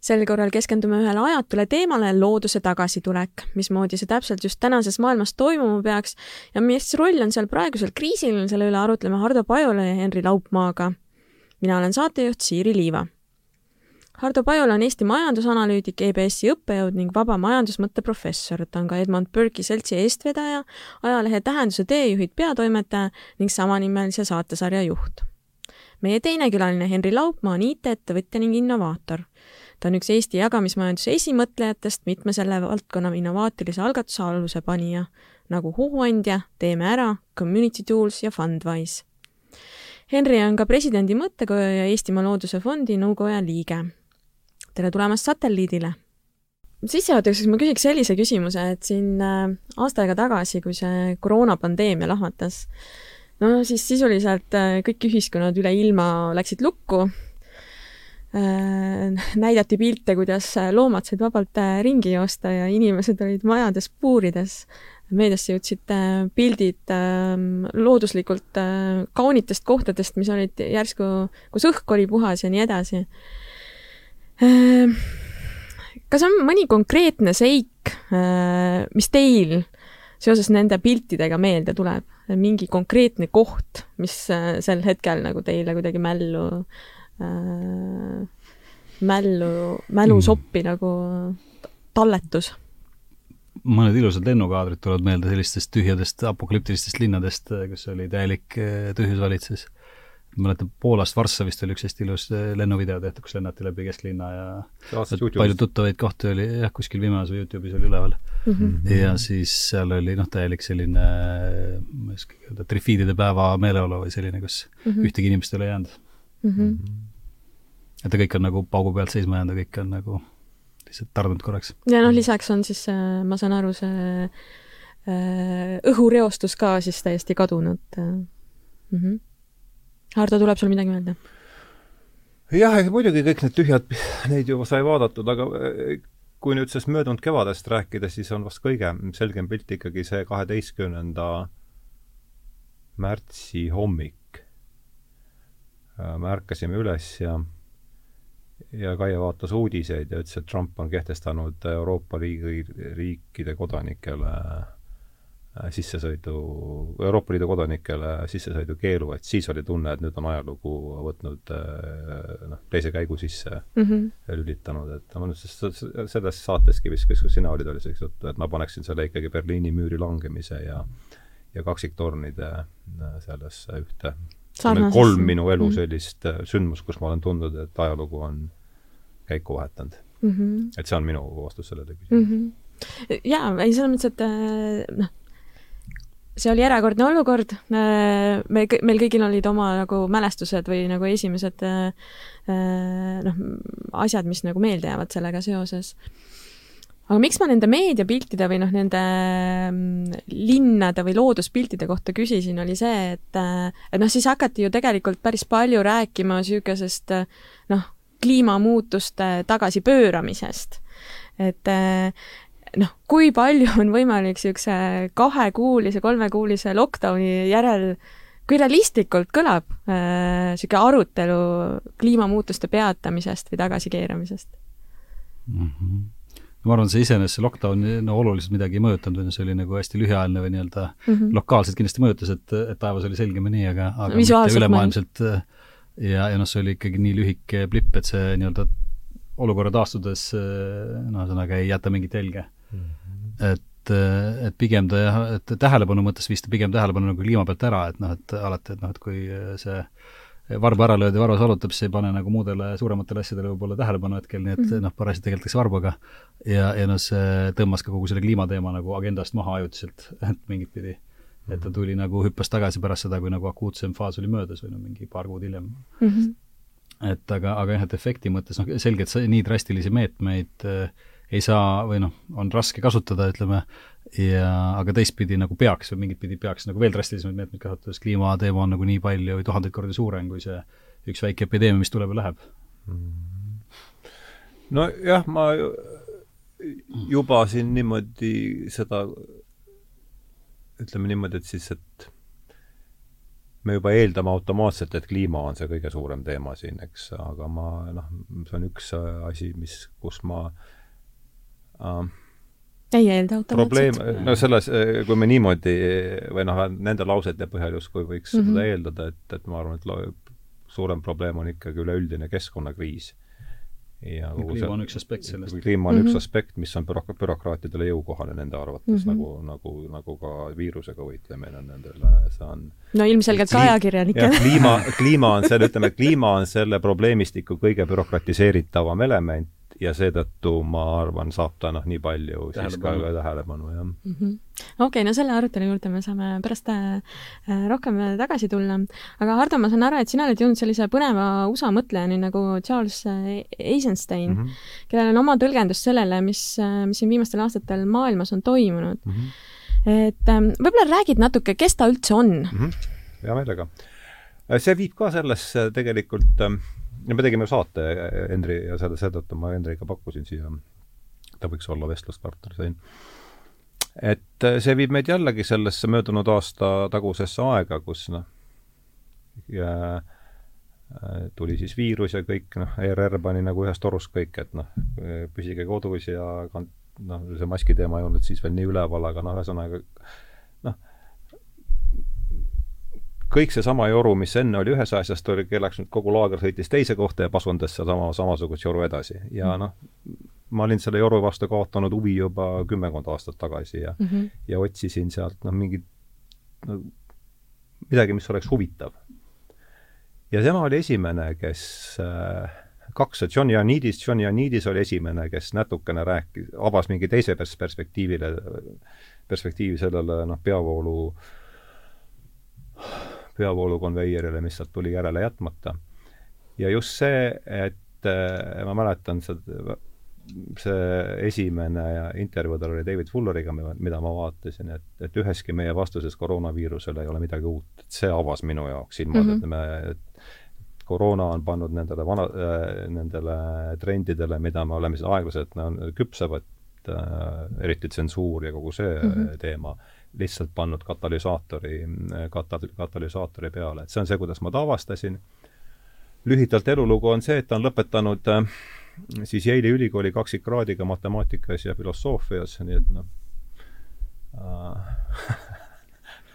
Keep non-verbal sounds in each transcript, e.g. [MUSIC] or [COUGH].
sel korral keskendume ühele ajatule teemale, looduse tagasitulek, mismoodi see täpselt just tänases maailmas toimuma peaks ja mis roll on seal praegusel kriisil, selle üle arutleme Hardo Pajula ja Henri Laupmaaga. mina olen saatejuht Siiri Liiva. Hardo Pajula on Eesti majandusanalüütik, EBS-i õppejõud ning vaba majandusmõtte professor. ta on ka Edmund Burke'i seltsi eestvedaja, ajalehe Tähenduse teejuhid peatoimetaja ning samanimelise saatesarja juht. meie teine külaline Henri Laupmaa on IT-ettevõtja ning innovaator ta on üks Eesti jagamismajanduse esimõtlejatest, mitme selle valdkonna innovaatilise algatuse alusepanija, nagu Hohuandja, Teeme ära, Community Tools ja Fundwise. Henri on ka presidendi mõttekoja ja Eestimaa Looduse Fondi nõukoja liige. tere tulemast satelliidile! sissejuhatuseks ma küsiks sellise küsimuse, et siin äh, aasta aega tagasi, kui see koroonapandeemia lahvatas, no siis sisuliselt äh, kõik ühiskonnad üle ilma läksid lukku näidati pilte, kuidas loomad said vabalt äh, ringi joosta ja inimesed olid majades puurides. meediasse jõudsid äh, pildid ähm, looduslikult kaunitest kohtadest, mis olid järsku, kus õhk oli puhas ja nii edasi. kas on mõni konkreetne seik, mis teil seoses nende piltidega meelde tuleb? mingi konkreetne koht, mis sel hetkel nagu teile kuidagi mällu äh, mällu, mälusoppi mm. nagu talletus. mõned ilusad lennukaadrid tulevad meelde sellistest tühjadest apokalüptilistest linnadest, kus oli täielik äh, tühjus valitses. mäletan, Poolast Varssavist oli üks hästi ilus äh, lennuvideo tehtud, kus lennati läbi kesklinna ja palju tuttavaid kohti oli jah, kuskil Vimemas või Youtube'is oli üleval mm. -hmm. ja siis seal oli noh, täielik selline, ma ei oskagi öelda, trifiidide päeva meeleolu või selline, kus mm -hmm. ühtegi inimest ei ole jäänud mm. -hmm et ta kõik on nagu paugu pealt seisma jäänud ja kõik on nagu lihtsalt tardunud korraks. ja noh, lisaks on siis, ma saan aru, see äh, õhureostus ka siis täiesti kadunud mm. -hmm. Hardo, tuleb sul midagi meelde? jah, ega muidugi kõik need tühjad, neid juba sai vaadatud, aga äh, kui nüüd sellest möödunud kevadest rääkida, siis on vast kõige selgem pilt ikkagi see kaheteistkümnenda märtsi hommik. me ärkasime üles ja ja Kaie vaatas uudiseid ja ütles, et Trump on kehtestanud Euroopa riigi, riikide kodanikele äh, sissesõidu, Euroopa Liidu kodanikele sissesõidukeelu, et siis oli tunne, et nüüd on ajalugu võtnud äh, noh, teise käigu sisse mm -hmm. lülitanud, et ma nüüd selles saateski vist, kus sina olid, oli sellist juttu, et ma paneksin selle ikkagi Berliini müüri langemise ja ja kaksiktornide äh, sellesse ühte kolm minu elu mhm. sellist mm -hmm. sündmust, kus ma olen tundnud, et ajalugu on käiku vahetanud mm. -hmm. et see on minu vastus sellele küsimusele mm. -hmm. jaa, ei selles mõttes, et äh, noh, see oli erakordne olukord, äh, me, meil kõigil olid oma nagu mälestused või nagu esimesed äh, noh, asjad, mis nagu meelde jäävad sellega seoses aga miks ma nende meediapiltide või noh, nende mm, linnade või looduspiltide kohta küsisin, oli see, et et noh, siis hakati ju tegelikult päris palju rääkima niisugusest noh, kliimamuutuste tagasipööramisest. et noh, kui palju on võimalik niisuguse kahekuulise, kolmekuulise lockdowni järel kui realistlikult kõlab niisugune äh, arutelu kliimamuutuste peatamisest või tagasikeeramisest mm? -hmm ma arvan, see iseenesest, see lockdown no oluliselt midagi ei mõjutanud, või see oli nagu hästi lühiajaline või nii-öelda mm -hmm. lokaalselt kindlasti mõjutas, et, et taevas oli selgemini, aga, aga mitte ülemaailmselt ja, ja noh, see oli ikkagi nii lühike blipp, et see nii-öelda olukorra taastudes noh, ühesõnaga ei jäta mingit jälge mm. -hmm. et, et pigem ta jah, et tähelepanu mõttes viis ta pigem tähelepanu nagu kliima pealt ära, et noh, et alati, et noh, et kui see varba ära löödi, varvas valutab, siis ei pane nagu muudele suurematele asjadele võib-olla tähelepanu hetkel, nii et mm -hmm. noh, parajasti tegeldakse varbaga. ja, ja noh, see tõmbas ka kogu selle kliimateema nagu agendast maha ajutiselt, et mingit pidi. Et ta tuli nagu, hüppas tagasi pärast seda, kui nagu akuutsem faas oli möödas või no mingi paar kuud hiljem mm. -hmm et aga, aga jah, et efekti mõttes noh, selgelt see nii drastilisi meetmeid äh, ei saa või noh, on raske kasutada, ütleme, ja aga teistpidi nagu peaks või mingit pidi peaks nagu veel drastilisemaid meetmeid kasutada, sest kliimateema on nagu nii palju või tuhandeid kordi suurem kui see üks väike epideemia, mis tuleb ja läheb. nojah, ma juba siin niimoodi seda, ütleme niimoodi, et siis, et me juba eeldame automaatselt, et kliima on see kõige suurem teema siin, eks, aga ma noh, see on üks asi, mis, kus ma äh, ei eelda automaatselt. probleem, no selles, kui me niimoodi või noh, nende lausete põhjal justkui võiks mm -hmm. seda eeldada, et, et ma arvan, et suurem probleem on ikkagi üleüldine keskkonnakriis ja kogu kliima on üks aspekt sellest. kliima on mm -hmm. üks mhm. aspekt, mis on bürok-, bürokraatidele jõukohane nende arvates mm, -hmm. nagu, nagu, nagu ka viirusega võitlemine nendele, see on no ilmselgelt ka ajakirjanikele. kliima, kliima on selle, ütleme, kliima on selle probleemistiku kõige bürokratiseeritavam element ja seetõttu ma arvan, saab ta noh, nii palju siis ka tähelepanu, jah mm -hmm.. okei okay,, no selle arutelu juurde me saame pärast äh, rohkem tagasi tulla. aga Hardo, ma saan aru, et sina oled jõudnud sellise põneva USA mõtlejani nagu Charles äh, Eisenstein mm, -hmm. kellel on oma tõlgendus sellele, mis, äh, mis siin viimastel aastatel maailmas on toimunud mm. -hmm. et ähm, võib-olla räägid natuke, kes ta üldse on mm? -hmm. hea meelega. see viib ka sellesse tegelikult äh, ja me tegime saate Henri ja selle, seetõttu ma Henriga pakkusin siia, ta võiks olla vestluspartner siin. et äh, see viib meid jällegi sellesse möödunud aasta tagusesse aega, kus noh, tuli siis viirus ja kõik noh, ERR pani nagu ühest torust kõik, et noh, püsige kodus ja noh, see maski teema ei olnud siis veel nii üleval, aga noh, ühesõnaga noh, kõik seesama joru, mis enne oli ühes asjas, tuli, kelleks nüüd kogu laager sõitis teise kohta ja pasundas sedasama, samasugust joru edasi. ja mm. noh, ma olin selle joru vastu kaotanud huvi juba kümmekond aastat tagasi ja mm, -hmm. ja otsisin sealt noh, mingit no, midagi, mis oleks huvitav. ja tema oli esimene, kes äh, kaks, John Ioannidis, John Ioannidis oli esimene, kes natukene rääkis, avas mingi teise pers-, perspektiivile, perspektiivi sellele noh, peavoolu peavoolukonveierile, mis sealt tuli järele jätmata. ja just see, et äh, ma mäletan seda, see esimene intervjuu tal oli David Fulleriga, mida ma vaatasin, et, et üheski meie vastuses koroonaviirusele ei ole midagi uut, et see avas minu jaoks silmad mm, -hmm. et me, et koroona on pannud nendele vana äh,, nendele trendidele, mida me oleme siis aeglaselt no, küpsevad äh,, eriti tsensuur ja kogu see mm -hmm. teema lihtsalt pannud katalüsaatori, kata-, katalüsaatori peale, et see on see, kuidas ma ta avastasin. lühidalt elulugu on see, et ta on lõpetanud äh, siis Yale'i ülikooli kaksikkraadiga matemaatikas ja filosoofias, nii et noh äh,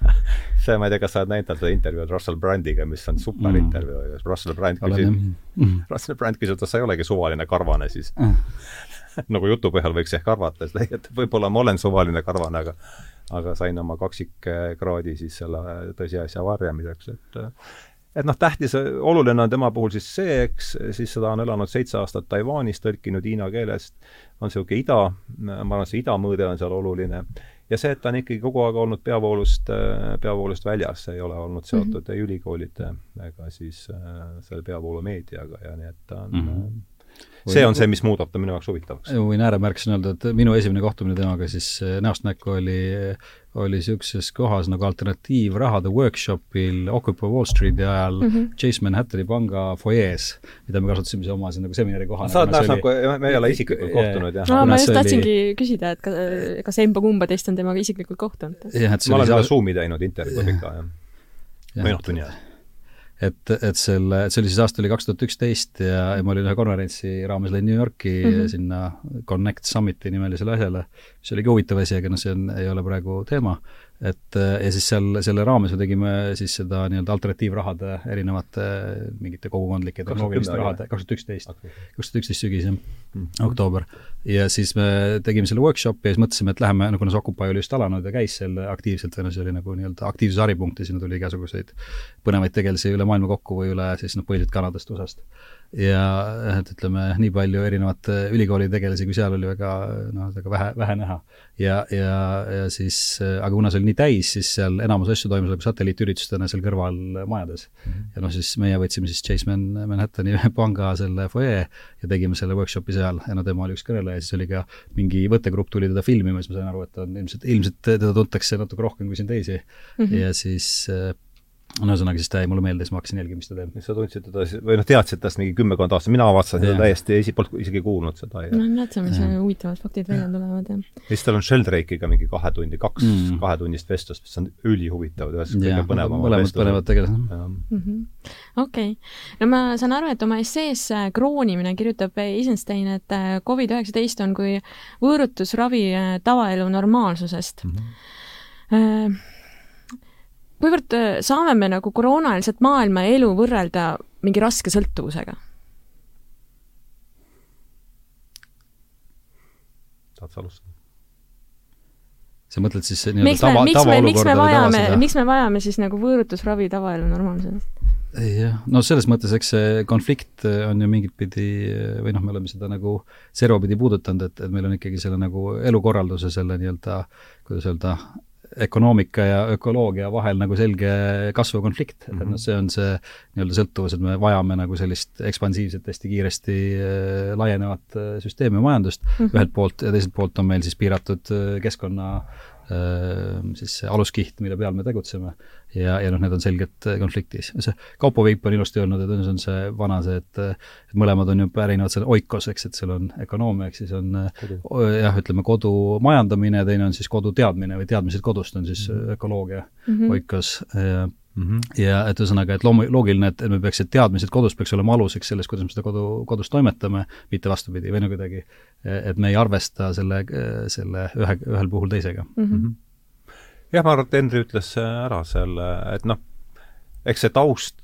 [LAUGHS] see, ma ei tea, kas sa oled näinud seda intervjuud Russell Brandiga, mis on super mm. intervjuu, Russell Brand küsis mm., Russell Brand küsis, et sa ei olegi suvaline karvane siis mm. [LAUGHS] [LAUGHS] nagu jutu põhjal võiks ehk arvata, [LAUGHS] et võib-olla ma olen suvaline karvane, aga aga sain oma kaksikkraadi siis selle tõsiasja varjamiseks, et et noh, tähtis, oluline on tema puhul siis see, eks, siis ta on elanud seitse aastat Taiwanis, tõlkinud hiina keelest, on niisugune ida, ma arvan, see ida mõõde on seal oluline, ja see, et ta on ikkagi kogu aeg olnud peavoolust, peavoolust väljas, ei ole olnud seotud mm -hmm. ei ülikoolide ega siis äh, selle peavoolumeediaga ja nii et ta on mm -hmm see on see, mis muudab ta minu jaoks huvitavaks. võin ääremärkusena öelda, et minu esimene kohtumine temaga siis eh, näost näkku oli, oli niisuguses kohas nagu alternatiivrahade workshopil Occupy Wall Streeti ajal mm -hmm. Chase Manhattani panga fuajees, mida me kasutasime oma nagu seminari kohana. sa oled näost näkku, me ei ole isiklikult kohtunud, jah? no ma just tahtsingi oli... küsida, et kas, kas emba-kumba teist on temaga isiklikult kohtunud? ma olen seda Zoomi teinud intervjuud ikka, jah. või noh, tunni ajal et, et selle, see oli siis aasta oli kaks tuhat üksteist ja, ja ma olin ühe konverentsi raames läinud New Yorki mm -hmm. sinna Connect Summiti nimelisele asjale, mis oligi huvitav asi, aga noh, see on, ei ole praegu teema et äh, ja siis seal, selle raames me tegime siis seda nii-öelda alternatiivrahade erinevate mingite kogukondlike tehnoloogiliste rahade, kaks tuhat üksteist, kaks tuhat üksteist sügis, jah mm., oktoober. ja siis me tegime selle workshopi ja siis mõtlesime, et läheme, no kuna see Occupy oli just alanud ja käis seal aktiivselt, või noh, see oli nagu nii-öelda aktiivsuse haripunkt ja sinna tuli igasuguseid põnevaid tegelasi üle maailma kokku või üle siis noh, põhiliselt Kanadast, USA-st ja et ütleme, nii palju erinevate ülikoolide tegelasi, kui seal oli väga noh, väga vähe, vähe näha. ja, ja, ja siis, aga kuna see oli nii täis, siis seal enamus asju toimus nagu satelliitüritustena seal kõrval majades mm. -hmm. ja noh, siis meie võtsime siis Chase Man, Manhattani [LAUGHS] panga selle fuajee ja tegime selle workshopi seal ja no tema oli üks kõneleja, siis oli ka mingi võttegrupp tuli teda filmima, siis ma sain aru, et on ilmselt, ilmselt teda tuntakse natuke rohkem kui siin teisi mm. -hmm. ja siis no ühesõnaga, siis ta jäi mulle meelde, siis ma hakkasin jälgima, mis ta teeb. sa tundsid teda siis, või noh, teadsid tast mingi kümmekond aastat, mina avastasin seda täiesti, esi-, polnud isegi kuulnud seda. no näed sa, mis huvitavad faktid välja tulevad, jah. ja siis tal on Sheldrake'iga mingi kahe tundi, kaks mm. kahetunnist vestlust, mis on ülihuvitav, ühes kõige põnevamad mõlemad põnevad tegelased mm -hmm.. okei okay., no ma saan aru, et oma essees äh, Kroonimine kirjutab Eisenstein, et äh, Covid-19 on kui võõrutusravi äh, tavaelu normaalsusest mm. -hmm kuivõrd äh, saame me nagu koroonaeelset maailma ja elu võrrelda mingi raske sõltuvusega? tahad sa alustada? sa mõtled siis nii-öelda tava, tavaolukorda miks me vajame, miks me vajame siis nagu võõrutusravi tavaelu normaalsusest? jah, no selles mõttes, eks see konflikt on ju mingit pidi või noh, me oleme seda nagu servapidi puudutanud, et, et meil on ikkagi selle nagu elukorralduse selle nii-öelda, kuidas öelda, ökonoomika ja ökoloogia vahel nagu selge kasvav konflikt mm, -hmm. et noh, see on see nii-öelda sõltuvus, et me vajame nagu sellist ekspansiivset, hästi kiiresti äh, laienevat äh, süsteemi majandust mm -hmm. ühelt poolt ja teiselt poolt on meil siis piiratud äh, keskkonna Ehm, siis see aluskiht, mille peal me tegutseme. ja, ja noh, need on selgelt äh, konfliktis. see Kaupo Veip on ilusti öelnud, et see on see vana see, et et mõlemad on ju pärinevad selle oikos, eks, et seal on ökonoomia, ehk siis on äh, kodu. jah, ütleme kodu majandamine, teine on siis kodu teadmine või teadmised kodust on siis mm -hmm. ökoloogia mm -hmm. oikos ja Mm -hmm. ja et ühesõnaga, et loomu-, loogiline, et, et me peaks, et teadmised kodus peaks olema aluseks selles, kuidas me seda kodu, kodus toimetame, mitte vastupidi, või no kuidagi, et me ei arvesta selle, selle ühe, ühel puhul teisega mm. -hmm. jah, ma arvan, et Henri ütles ära selle, et noh, eks see taust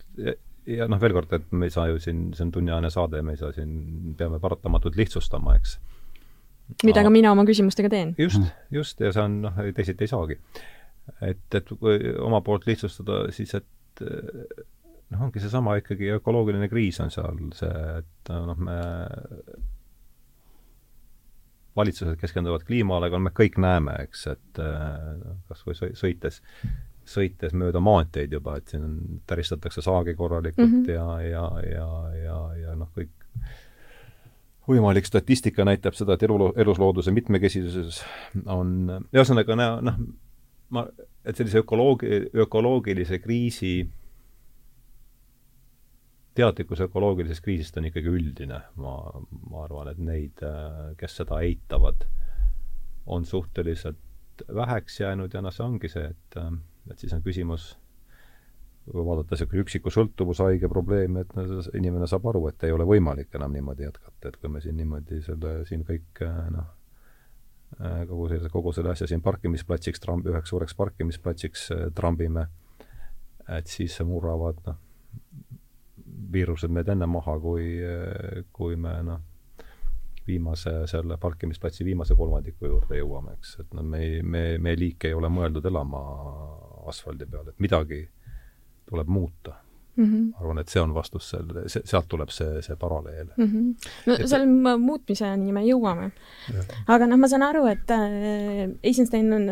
ja noh, veel kord, et me ei saa ju siin, see on tunniajane saade, me ei saa siin, peame paratamatult lihtsustama, eks. mida ka mina oma küsimustega teen. just, just, ja see on noh, teisiti ei saagi et, et oma poolt lihtsustada, siis et noh, ongi seesama ikkagi ökoloogiline kriis on seal see, et noh, me valitsused keskenduvad kliimale, aga me kõik näeme, eks, et noh, kas või sõites, sõites mööda maanteid juba, et siin on, täristatakse saagi korralikult mm -hmm. ja, ja, ja, ja, ja noh, kõik võimalik statistika näitab seda, et elu, eluslooduse mitmekesisuses on, ühesõnaga noh, ma, et sellise ökoloogi, ökoloogilise kriisi teadlikkus ökoloogilisest kriisist on ikkagi üldine, ma, ma arvan, et neid, kes seda eitavad, on suhteliselt väheks jäänud ja noh, see ongi see, et, et siis on küsimus, kui vaadata niisugune üksiku sõltuvushaige probleemi, et no, inimene saab aru, et ei ole võimalik enam niimoodi jätkata, et kui me siin niimoodi selle, siin kõik noh, kogu selle, kogu selle asja siin parkimisplatsiks tramb, üheks suureks parkimisplatsiks äh, trambime, et siis murravad noh, viirused meid enne maha, kui, äh, kui me noh, viimase, selle parkimisplatsi viimase kolmandiku juurde jõuame, eks, et no me ei, me, meie liik ei ole mõeldud elama asfaldi peal, et midagi tuleb muuta mm. -hmm. arvan, et see on vastus selle, see, sealt tuleb see, see paralleel mm. -hmm. no et, seal muutmiseni me jõuame. aga noh, ma saan aru, et äh, Eisenstein on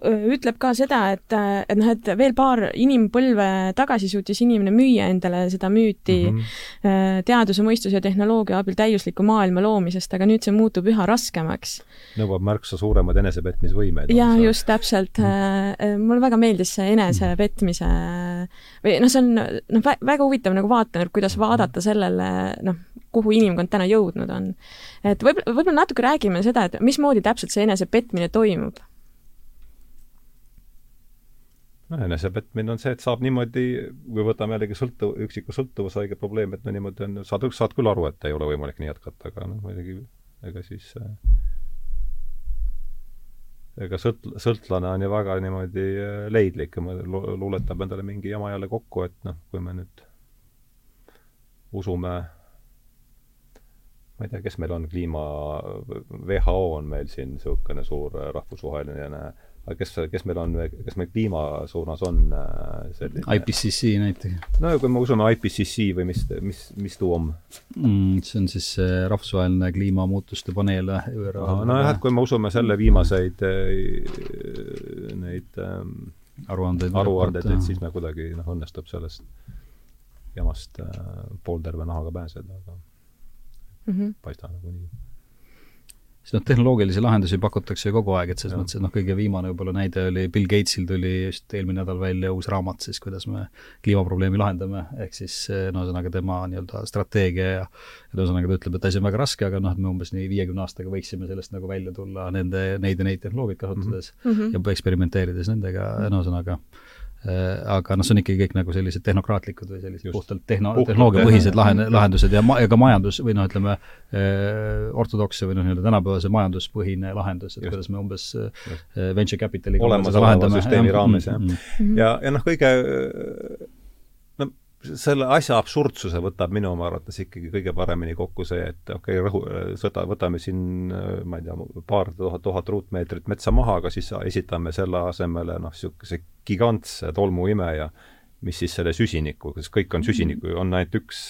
ütleb ka seda, et, et noh, et veel paar inimpõlve tagasi suutis inimene müüa endale seda müüti mm -hmm. teaduse, mõistuse ja tehnoloogia abil täiusliku maailma loomisest, aga nüüd see muutub üha raskemaks. nõuab märksa suuremaid enesepetmisvõimeid. jaa, just täpselt mm. -hmm. mulle väga meeldis see enesepetmise või noh, see on noh, väga huvitav nagu vaatenurk, kuidas mhm. vaadata sellele noh, kuhu inimkond täna jõudnud on. et võib-olla, võib-olla natuke räägime seda, et mismoodi täpselt see enesepetmine toimub noh, enesepetmine on see, et saab niimoodi, kui võtame jällegi sõltuv, üksiku sõltuvushaige probleemi, et no niimoodi on, saad, saad küll aru, et ei ole võimalik nii jätkata, aga noh, muidugi ega siis äh, ega sõlt-, sõltlane on ju väga niimoodi äh, leidlik ja luuletab endale mingi jama jälle kokku, et noh, kui me nüüd usume ma ei tea, kes meil on kliima, WHO on meil siin niisugune suur rahvusvaheline aga kes, kes meil on, kes meil kliima suunas on äh, selline IPCC näiteks? no kui me usume IPCC või mis, mis, mis tuu on mm,? see on siis rahvusvaheline kliimamuutuste paneel ÜRO no, nojah, et kui me usume selle viimaseid äh, neid ähm, aruandeid, aruandeid, et siis me kuidagi noh, õnnestub sellest jamast äh, poolterve nahaga pääseda, aga mm -hmm. paista nagu nii siis noh, tehnoloogilisi lahendusi pakutakse ju kogu aeg, et selles ja. mõttes, et noh, kõige viimane võib-olla näide oli Bill Gatesil tuli just eelmine nädal välja uus raamat siis, kuidas me kliimaprobleemi lahendame, ehk siis no ühesõnaga tema nii-öelda strateegia ja et ühesõnaga ta ütleb, et asi on väga raske, aga noh, et me umbes nii viiekümne aastaga võiksime sellest nagu välja tulla nende, neid ja neid tehnoloogiaid kasutades mm -hmm. ja eksperimenteerides nendega, no ühesõnaga aga noh, see on ikkagi kõik nagu sellised tehnokraatlikud või sellised Just. puhtalt tehno-, tehnoloogiapõhised lahend-, lahendused ja ma-, ja ka majandus või noh, ütleme äh, ortodoksse või noh, nii-öelda tänapäevase majanduspõhine lahendus, et Just. kuidas me umbes äh, venture capitaliga olemasoleva süsteemi raames, jah. Mm, mm. ja, ja noh, kõige selle asja absurdsuse võtab minu arvates ikkagi kõige paremini kokku see, et okei okay,, rõhu, sõda, võtame siin, ma ei tea, paar tuhat, tuhat ruutmeetrit metsa maha, aga siis esitame selle asemele noh, niisuguse gigantse tolmuimeja mis siis selle süsiniku, sest kõik on süsinik, on ainult üks,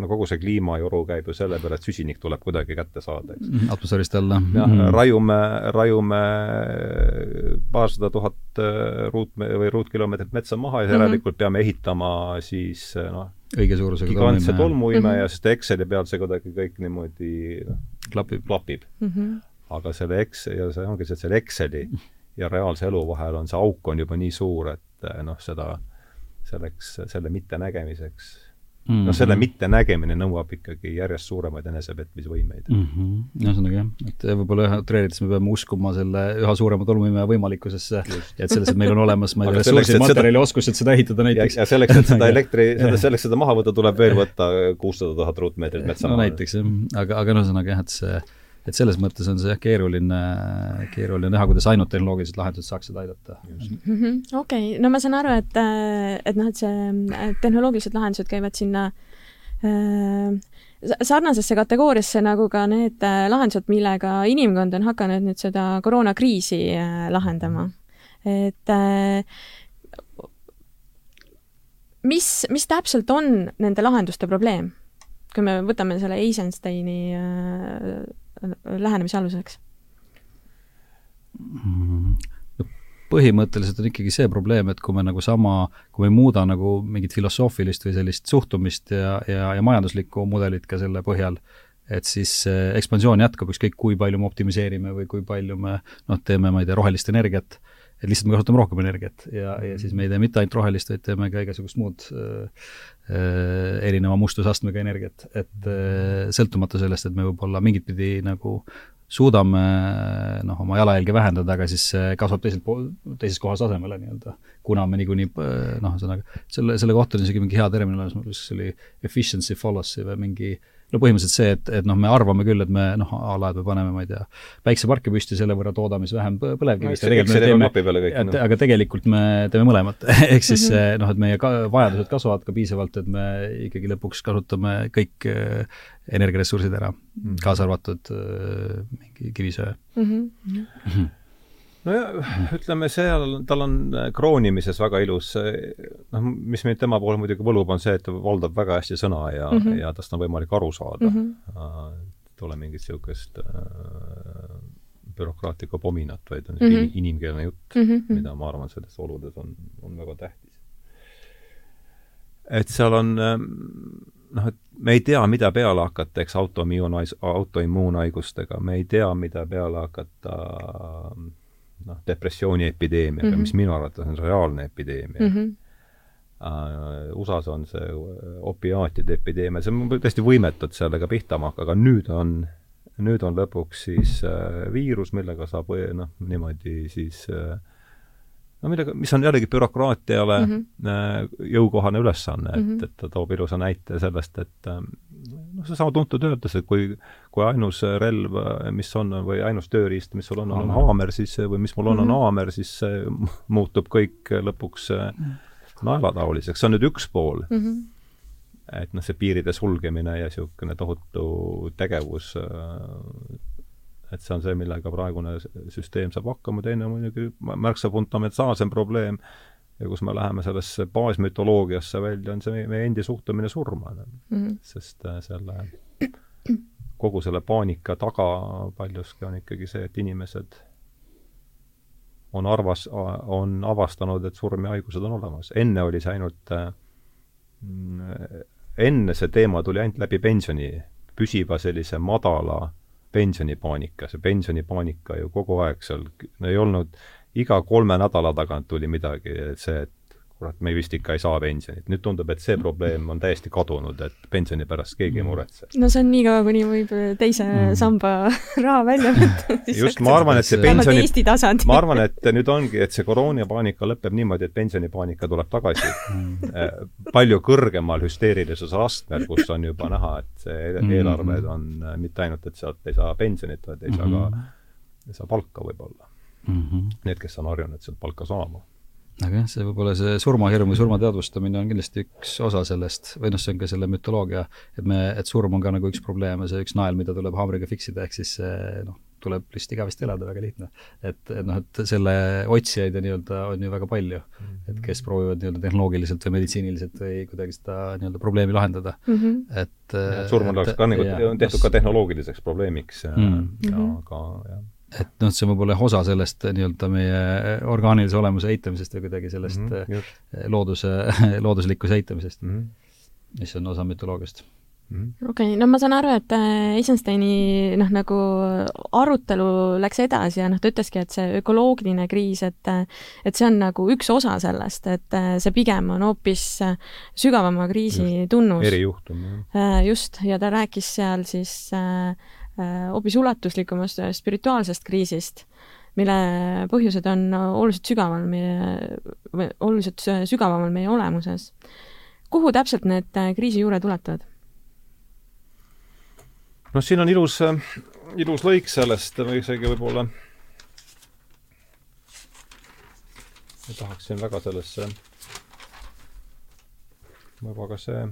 no kogu see kliimajoru käib ju selle peale, et süsinik tuleb kuidagi kätte saada, eks. Mhm, atmosfäärist alla. jah mm -hmm., raiume, raiume paarsada tuhat äh, ruutme- või ruutkilomeetrit metsa maha ja mm -hmm. järelikult peame ehitama siis noh, õige suurusega gigantse tolmuimeja mm, sest Exceli peal see kuidagi kõik niimoodi noh, klapib, klapib. Mm -hmm. aga selle Ex- ja see ongi see, et selle Exceli ja reaalse elu vahel on see auk on juba nii suur, et noh, seda selleks, selle mittenägemiseks mm -hmm. noh, selle mittenägemine nõuab ikkagi järjest suuremaid enesepetmisvõimeid mm. -hmm. ühesõnaga jah, et võib-olla ühe utreerides me peame uskuma selle üha suurema tolmuimeja võimalikkusesse ja et selles, et meil on olemas, ma ei [LAUGHS] tea, ressursid, materjali, oskused seda ehitada näiteks. ja selleks, et seda [LAUGHS] elektri, seda, selleks seda maha võtta, tuleb veel võtta kuussada tuhat ruutmeetrit metsa no, näiteks jah, aga, aga ühesõnaga jah, et see et selles mõttes on see jah, keeruline, keeruline näha, kuidas ainult tehnoloogilised lahendused saaksid aidata. Mhm, okei, no ma saan aru, et, et noh, et see tehnoloogilised lahendused käivad sinna äh, sarnasesse kategooriasse nagu ka need äh, lahendused, millega inimkond on hakanud nüüd seda koroonakriisi äh, lahendama. et äh, mis, mis täpselt on nende lahenduste probleem? kui me võtame selle Eisensteini äh, lähenemise aluseks? põhimõtteliselt on ikkagi see probleem, et kui me nagu sama, kui me ei muuda nagu mingit filosoofilist või sellist suhtumist ja, ja, ja majanduslikku mudelit ka selle põhjal, et siis ekspansioon jätkub, ükskõik kui palju me optimiseerime või kui palju me noh, teeme, ma ei tea, rohelist energiat, et lihtsalt me kasutame rohkem energiat ja, ja siis me ei tee mitte ainult rohelist, vaid teeme ka igasugust muud äh, äh, erineva mustusastmega energiat, et äh, sõltumata sellest, et me võib-olla mingit pidi nagu suudame noh, oma jalajälge vähendada, aga siis see kasvab teiselt pool, teises kohas asemele nii-öelda, kuna me niikuinii noh, ühesõnaga selle, selle kohta on isegi mingi hea termin olemas, kas see oli efficiency fallacy või mingi no põhimõtteliselt see, et, et noh, me arvame küll, et me noh, a la, et me paneme, ma ei tea, päikseparke püsti, selle võrra toodame siis vähem põlevkivist no,. Teeme, no. aga tegelikult me teeme mõlemat [LAUGHS] ehk siis mm -hmm. noh, et meie ka, vajadused kasvavad ka piisavalt, et me ikkagi lõpuks kasutame kõik äh, energiaressursid ära mm, -hmm. kaasa arvatud äh, mingi kivisöe mm. -hmm. Mm -hmm nojah, ütleme seal, tal on äh, kroonimises väga ilus, noh, mis mind tema puhul muidugi võlub, on see, et ta valdab väga hästi sõna ja mm, -hmm. ja tast on võimalik aru saada mm. -hmm. ei ole mingit niisugust äh, bürokraatlikku pominat, vaid on mm -hmm. inimkeelne jutt mm, -hmm. mida ma arvan, selles oludes on, on väga tähtis. et seal on ähm, noh, et me ei tea, mida peale hakata, eks autoimmuunhais-, autoimmuunhaigustega, me ei tea, mida peale hakata äh, noh, depressiooni epideemiaga mm, -hmm. mis minu arvates on reaalne epideemia mm. -hmm. Uh, USA-s on see opiaatide epideemia, see on täiesti võimetu, et sellega pihta makka, aga nüüd on, nüüd on lõpuks siis uh, viirus, millega saab noh, niimoodi siis uh, no millega, mis on jällegi bürokraatiale mm -hmm. jõukohane ülesanne, et mm, -hmm. et ta toob ilusa näite sellest, et ähm, noh, seesama tuntud öeldus, et kui, kui ainus relv, mis on, või ainus tööriist, mis sul on, on haamer, siis, või mis mul on, on mhm. haamer, siis [LAUGHS] muutub kõik lõpuks mhm. naelataoliseks, see on nüüd üks pool mm. -hmm et noh, see piiride sulgemine ja niisugune tohutu tegevus et see on see, millega praegune süsteem saab hakkama, teine muidugi märksa fundamentaalsem probleem ja kus me läheme sellesse baasmütoloogiasse välja, on see meie, meie endi suhtumine surma mm. -hmm. sest äh, selle, kogu selle paanika taga paljuski on ikkagi see, et inimesed on arvas, on avastanud, et surm ja haigused on olemas. enne oli see ainult äh, enne see teema tuli ainult läbi pensioni, püsiva sellise madala pensionipaanika, see pensionipaanika ju kogu aeg seal, ei olnud, iga kolme nädala tagant tuli midagi, et see, et kurat, me vist ikka ei saa pensionit. nüüd tundub, et see probleem on täiesti kadunud, et pensioni pärast keegi ei mm. muretse. no see on nii kaua, kuni võib teise mm. samba [LAUGHS] raha välja võtta. just, ma arvan, et see pensioni, ma arvan, et nüüd ongi, et see koroonapaanika lõpeb niimoodi, et pensionipaanika tuleb tagasi mm. äh, palju kõrgemal hüsteerilisuse astmel, kus on juba näha, et see mm. eelarved on äh, mitte ainult, et sealt ei saa pensionit, vaid ei saa ka, ei saa palka võib-olla mm. -hmm. Need, kes on harjunud sealt palka saama aga jah, see võib-olla see surmahirm või surma teadvustamine on kindlasti üks osa sellest, või noh, see on ka selle mütoloogia, et me, et surm on ka nagu üks probleem ja see üks nael, mida tuleb haamriga fiksida, ehk siis noh, tuleb lihtsalt igavesti elada, väga lihtne. et, et noh, et selle otsijaid ja nii-öelda on ju väga palju mm, -hmm. et kes proovivad nii-öelda tehnoloogiliselt või meditsiiniliselt või kuidagi seda nii-öelda probleemi lahendada mm, -hmm. et ja, surm on ka nagu, on tehtud ka tehnoloogiliseks probleemiks mm -hmm. ja aga jah et noh, see võib olla osa sellest nii-öelda meie orgaanilise olemuse eitamisest või kuidagi sellest mm -hmm, looduse, [LAUGHS] looduslikkuse eitamisest mm, -hmm. mis on osa mütoloogiast -hmm.. okei okay,, no ma saan aru, et äh, Eisensteini noh, nagu arutelu läks edasi ja noh, ta ütleski, et see ökoloogiline kriis, et äh, et see on nagu üks osa sellest, et see pigem on hoopis sügavama kriisi just, tunnus. erijuhtum, jah. just, ja ta rääkis seal siis Äh, hoopis ulatuslikumast spirituaalsest kriisist, mille põhjused on oluliselt sügaval meie, oluliselt sügavamal meie olemuses. kuhu täpselt need äh, kriisijuured ulatuvad? noh, siin on ilus, äh, ilus lõik sellest, või isegi võib-olla ma tahaksin väga sellesse, võib-olla ka see,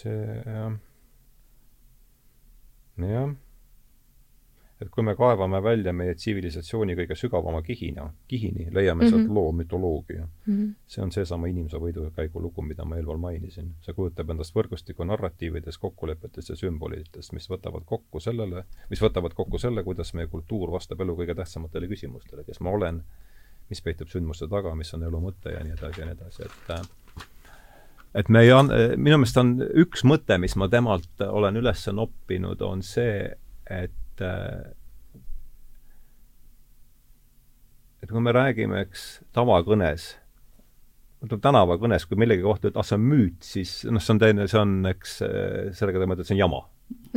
see jah jah. et kui me kaevame välja meie tsivilisatsiooni kõige sügavama kihina, kihini, leiame mm -hmm. sealt loo mütoloogia mm. -hmm. see on seesama inimese võidukäigu lugu, mida ma eelpool mainisin. see kujutab endast võrgustikku narratiividest, kokkulepetest ja sümbolitest, mis võtavad kokku sellele, mis võtavad kokku selle, kuidas meie kultuur vastab elu kõige tähtsamatele küsimustele, kes ma olen, mis peitub sündmuste taga, mis on elu mõte ja nii edasi ja nii edasi, et äh, et me ei an-, minu meelest on üks mõte, mis ma temalt olen üles noppinud, on see, et et kui me räägime, eks, tavakõnes, ütleme tänavakõnes, kui millegi kohta ütled, ah, see on müüt, siis noh, see on teine, see on, eks, sellega te mõtlete, see on jama.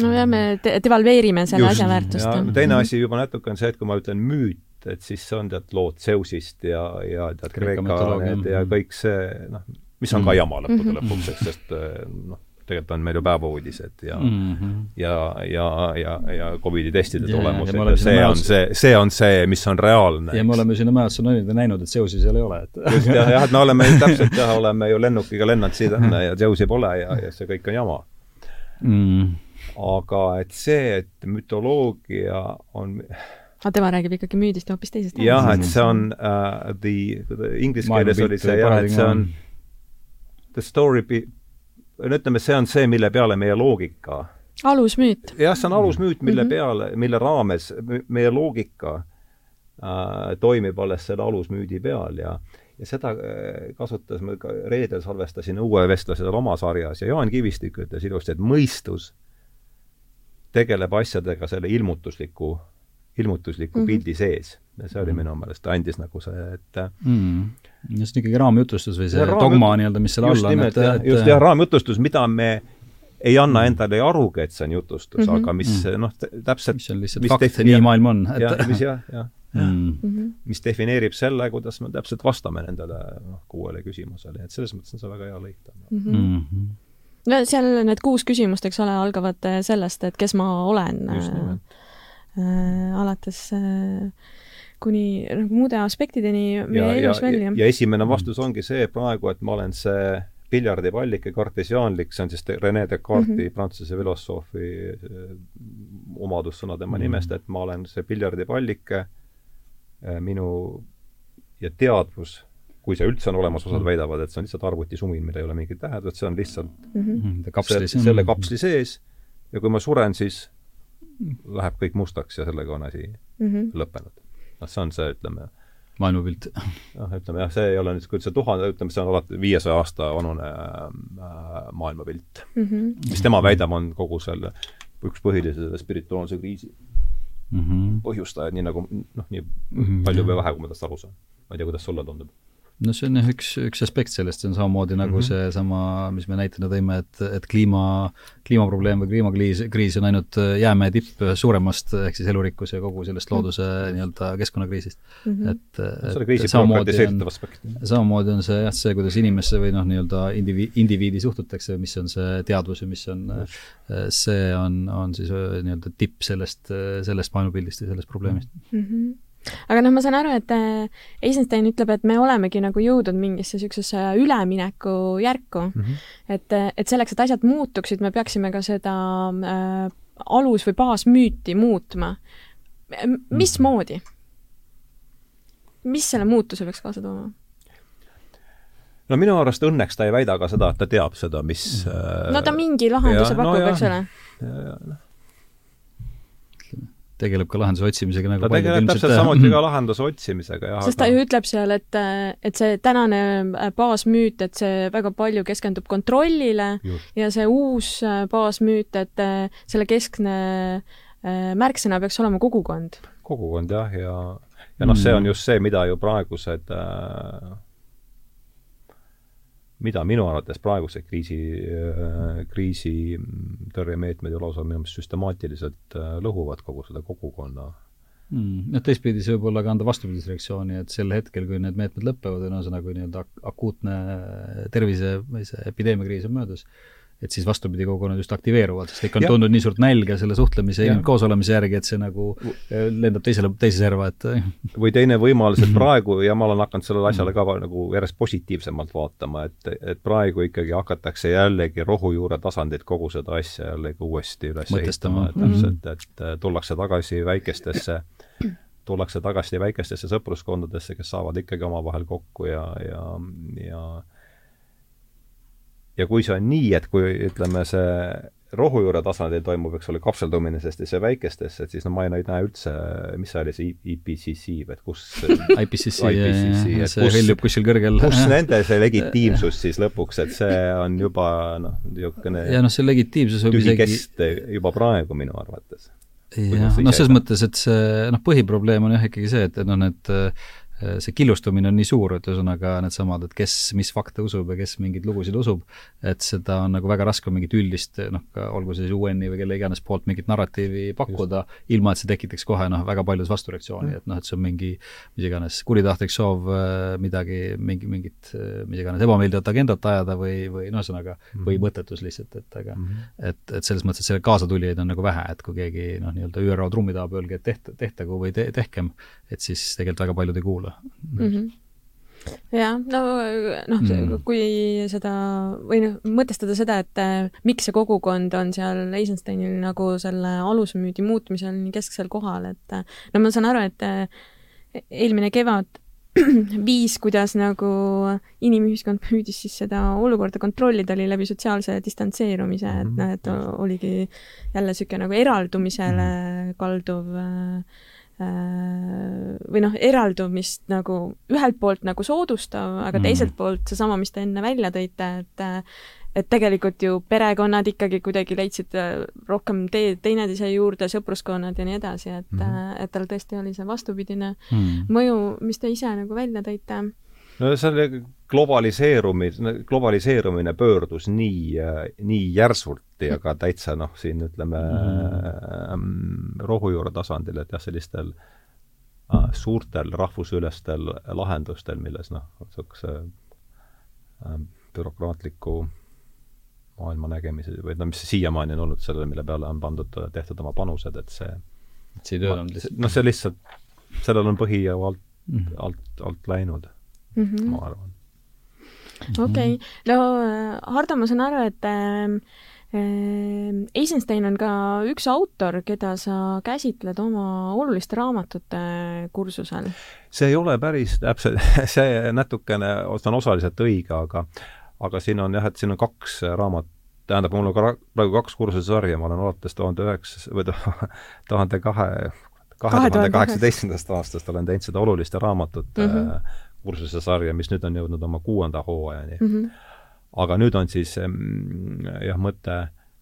nojah, me de devalveerime selle Just, asja väärtust. teine mhm. asi juba natuke on see, et kui ma ütlen müüt, et siis see on tead lood Zeusist ja, ja tead Kreeka need ja kõik see, noh, mis on ka jama lõppude mhm. lõpuks, eks, sest eh, noh, tegelikult on meil ju päevauudised ja mm, -hmm. ja, ja, ja, ja Covidi testide tulemused ja, ja see on see, see on see, mis on reaalne. ja me oleme sinna mäesse näinud, näinud, et Zeusi seal ei ole, et just jah, jah, et me oleme [LAUGHS] täpselt jah, oleme ju lennukiga lennanud siia-tänna ja Zeusi pole ja, ja see kõik on jama mm.. aga et see, et mütoloogia on aga tema räägib ikkagi müüdist hoopis teisest jah, et see on uh, the, inglise keeles oli see jah, et see on, on the story be-, ütleme, see on see, mille peale meie loogika alusmüüt. jah, see on alusmüüt, mille mm -hmm. peale, mille raames meie loogika äh, toimib alles selle alusmüüdi peal ja ja seda äh, kasutas, ma ka reedel salvestasin Õue vestlased oma sarjas ja Jaan Kivistik ütles ilusti, et mõistus tegeleb asjadega selle ilmutusliku ilmutusliku mm -hmm. pildi sees. ja see oli mhm. minu meelest, andis nagu see, et mm. just ikkagi raamjutustus või see raam, dogma nii-öelda, mis seal all on. just nimelt, just jah, raamjutustus, mida me ei anna mhm. endale arugi, et see on jutustus mm, -hmm. aga mis mm -hmm. noh, täpselt mis on lihtsalt mis fakt, nii maailm on. jah, mis jah, jah, mm. -hmm. mis defineerib selle, kuidas me täpselt vastame nendele noh, kuuele küsimusele, et selles mõttes on see väga hea lõik mm. -hmm. no seal need kuus küsimust, eks ole, algavad sellest, et kes ma olen. just nimelt alates äh, kuni nagu muude aspektideni meie elus välja. ja esimene vastus ongi see praegu, et ma olen see piljardipallike, kartesiaanlik, see on siis Rene Descartesi mm -hmm. prantsuse filosoofi omadussõna tema mm -hmm. nimest, et ma olen see piljardipallike, minu ja teadvus kui see üldse on olemas, osad mhm. väidavad, et see on lihtsalt arvutisumin, millel ei ole mingit tähendust, see on lihtsalt mm -hmm. kapsli, se selle kapsli sees ja kui ma suren, siis läheb kõik mustaks ja sellega on asi mm -hmm. lõppenud. noh, see on see, ütleme maailmapilt. noh, ütleme jah, see ei ole nüüd, kui see tuhande, ütleme, see on alati viiesaja aasta vanune äh, maailmapilt mm. -hmm. mis tema väidab, on kogu selle üks põhilise selle spirituaalse kriisi mm -hmm. põhjustajaid, nii nagu noh, nii mm -hmm. palju või vähe, kui ma tast aru saan. ma ei tea, kuidas sulle tundub no see on jah üks, üks aspekt sellest, see on samamoodi nagu mm -hmm. seesama, mis me näitena tõime, et, et kliima, kliimaprobleem või kliimakriis, kriis on ainult jäämäe tipp suuremast ehk siis elurikkuse ja kogu sellest looduse -hmm. nii-öelda keskkonnakriisist mm. -hmm. et, et samamoodi on, samamoodi on see jah, see, kuidas inimesse või noh, nii-öelda indivi-, indiviidi suhtutakse, mis on see teadvus ja mis on mm, -hmm. see on, on siis nii-öelda tipp sellest, sellest maailmapildist ja sellest probleemist mm. -hmm aga noh, ma saan aru, et äh, Eisenstein ütleb, et me olemegi nagu jõudnud mingisse niisugusesse üleminekujärku mm. -hmm. et, et selleks, et asjad muutuksid, me peaksime ka seda äh, alus- või baasmüüti muutma. mismoodi? mis selle muutuse peaks kaasa tooma? no minu arust õnneks ta ei väida ka seda, et ta teab seda, mis no ta mingi lahenduse ja, pakub no,, eks ole. Tegeleb ka lahenduse otsimisega nagu ta tegeleb täpselt samuti ka lahenduse otsimisega, jah. sest aga... ta ju ütleb seal, et, et see tänane äh, baasmüüt, et see väga palju keskendub kontrollile Just. ja see uus äh, baasmüüt, et äh, selle keskne märksõna peaks olema kogukond. kogukond jah, ja, ja noh, see on mm. just see, mida ju praegused äh, mida minu arvates praegused kriisi, äh, kriisitõrjemeetmed ju lausa minu meelest süstemaatiliselt äh, lõhuvad kogu seda kogukonna. Mm.. noh, teistpidi see võib olla ka anda vastupidise reaktsiooni, et sel hetkel, kui need meetmed lõpevad, ühesõnaga nii-öelda akuutne tervise või see epideemiakriis on möödas, et siis vastupidi, kogukonnad just aktiveeruvad, sest ikka on tundnud nii suurt nälga selle suhtlemise ja koosolemise järgi, et see nagu äh, lendab teisele, teise serva, et või teine võimalus, et praegu, ja ma olen hakanud sellele asjale ka nagu järjest positiivsemalt vaatama, et, et praegu ikkagi hakatakse jällegi rohujuure tasandilt kogu seda asja jällegi uuesti üles ehitama, täpselt, et tullakse tagasi väikestesse tullakse tagasi väikestesse sõpruskondadesse, kes saavad ikkagi omavahel kokku ja, ja, ja ja kui see on nii, et kui ütleme, see rohujuure tasandil toimub, eks ole, kapseldumine sellistesse väikestesse, et siis no ma ei näe üldse, mis see oli, see IPCC või et kus IPCC, IPCC, see [LAUGHS] hõljub kuskil kõrgel. kus [LAUGHS] nende see legitiimsus siis lõpuks, et see on juba noh, niisugune ja noh, see legitiimsus võib isegi juba praegu minu arvates. jah, noh, selles mõttes, et see noh, põhiprobleem on jah ikkagi see, et noh, need see killustumine on nii suur, et ühesõnaga needsamad, et kes mis fakte usub ja kes mingeid lugusid usub, et seda on nagu väga raske mingit üldist noh, olgu see siis UN-i või kelle iganes poolt mingit narratiivi pakkuda, ilma et see tekitaks kohe noh, väga paljus vastureaktsiooni et noh, et see on mingi mis iganes kuritahtlik soov äh, midagi, mingi, mingit äh, mis iganes ebameeldivat agendat ajada või, või noh, ühesõnaga mm. või mõttetus lihtsalt, et aga mm. et, et selles mõttes, et selle kaasatulijaid on nagu vähe, et kui keegi noh, nii-öelda ÜRO trummi taha öelge, et tehta, tehtagu või te, tehkem, et siis tegelikult väga paljud ei kuula mm. -hmm jah, no noh mm., kui seda või noh, mõtestada seda, et äh, miks see kogukond on seal Eisensteinil nagu selle alusmüüdi muutmisel nii kesksel kohal, et äh, no ma saan aru, et äh, eelmine kevad [CLEARS THROAT] viis, kuidas nagu inimühiskond püüdis siis seda olukorda kontrollida, oli läbi sotsiaalse distantseerumise, et noh, et oligi jälle niisugune nagu eraldumisele mhm. kalduv Äh, või noh, eraldumist nagu ühelt poolt nagu soodustav, aga mm. teiselt poolt seesama, mis te enne välja tõite, et et tegelikult ju perekonnad ikkagi kuidagi leidsid äh, rohkem tee teineteise juurde, sõpruskonnad ja nii edasi, et mm., et tal tõesti oli see vastupidine mm. mõju, mis te ise nagu välja tõite no selle globaliseerumine, globaliseerumine pöördus nii, nii järsult ja ka täitsa noh, siin ütleme mm. rohujuure tasandil, et jah, sellistel äh, suurtel rahvusülestel lahendustel, milles noh, niisuguse äh, bürokraatliku maailma nägemise või no mis siiamaani on olnud sellele, mille peale on pandud, tehtud oma panused, et see see ei töötanud lihtsalt? noh, see lihtsalt, sellel on põhi ju alt mm, alt, alt läinud mm, -hmm. ma arvan. okei okay., no Hardo, ma saan aru, et äh, Eisenstein on ka üks autor, keda sa käsitled oma oluliste raamatute kursusel. see ei ole päris täpselt, [LAUGHS] see natukene, see on osaliselt õige, aga aga siin on jah, et siin on kaks raamat, tähendab, mul on ka praegu kaks kursusesarja, ma olen alates tuhande üheksa, või [LAUGHS] tuhande kahe, kahe tuhande kaheksateistkümnendast aastast olen teinud seda oluliste raamatute mm -hmm. Kursusesarja, mis nüüd on jõudnud oma kuuenda hooajani mm. -hmm. aga nüüd on siis jah, mõte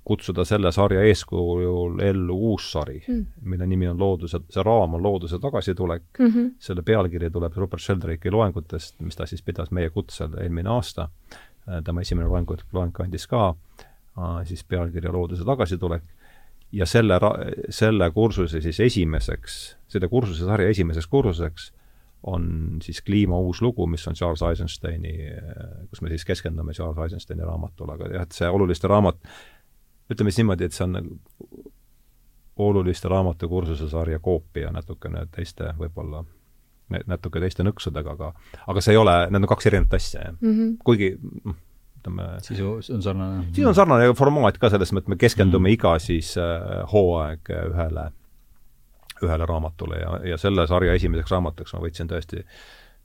kutsuda selle sarja eeskujul ellu uus sari mm., mille nimi on Looduse, see raam on Looduse tagasitulek mm, -hmm. selle pealkiri tuleb Rupert Sheldrake'i loengutest, mis ta siis pidas meie kutsel eelmine aasta, tema esimene loeng, loeng kandis ka äh, siis pealkirja Looduse tagasitulek, ja selle, selle kursuse siis esimeseks, selle kursuse sarja esimeseks kursuseks on siis Kliima uus lugu, mis on Charles Eisensteini, kus me siis keskendume Charles Eisensteini raamatule, aga jah, et see oluliste raamat, ütleme siis niimoodi, et see on nagu oluliste raamatukursuse sarja koopia natukene teiste võib-olla, natuke teiste nõksudega, aga aga see ei ole, need on kaks erinevat asja, jah mm. -hmm. kuigi noh, ütleme sisu on sarnane? sisu on sarnane ja formaat ka selles mõttes, et me keskendume mm. iga siis äh, hooaeg ühele, ühele raamatule ja, ja selle sarja esimeseks raamatuks ma võtsin tõesti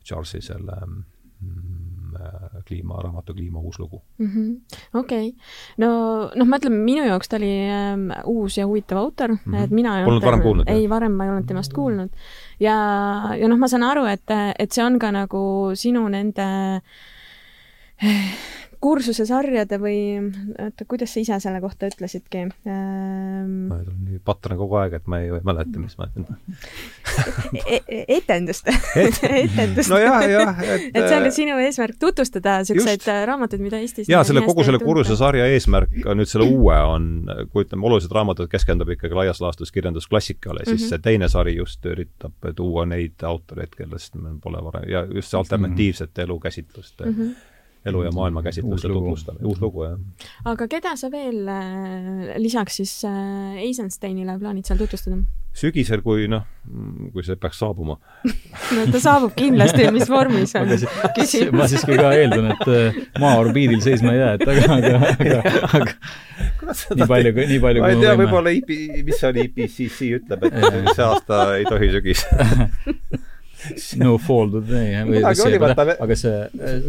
Charlesi selle mm, äh, kliimaraamatu Kliima uus lugu -hmm.. okei no noh, ma ütlen, minu jaoks ta oli ähm, uus ja huvitav autor mm, -hmm. et mina ei olnud varem kuulnud? ei, varem ma ei olnud temast kuulnud. ja, ja noh, ma saan aru, et, et see on ka nagu sinu nende kursusesarjade või oota, kuidas sa ise selle kohta ütlesidki ähm...? ma olen nii patran kogu aeg, et ma ei mäleta, mis ma ütlen e. e etendust [LAUGHS] etendust. nojah, jah, et et see on ka sinu eesmärk, tutvustada niisuguseid raamatuid, mida Eestis jaa, selle kogu selle kursusesarja eesmärk nüüd selle uue on, kui ütleme, olulised raamatud keskendub ikkagi laias laastus kirjandusklassikale, siis mm -hmm. see teine sari just üritab tuua neid autoreid, kellest meil pole varem, ja just see alternatiivsete elukäsitluste mm -hmm elu ja maailma käsitluste tutvustamine, uus lugu, jah. aga keda sa veel äh, lisaks siis äh, Eisensteinile plaanid seal tutvustada? sügisel, kui noh, kui see peaks saabuma [LAUGHS] no ta saabub kindlasti, mis vormis on? [LAUGHS] ma siiski ka eeldan, et äh, maa orbiidil seisma ei jää, et aga, aga, aga, aga nii palju, nii palju ma ei tea, võib-olla IP, mis seal IPCC ütleb, et [LAUGHS] see aasta ei tohi sügis no to the day, või see, aga see,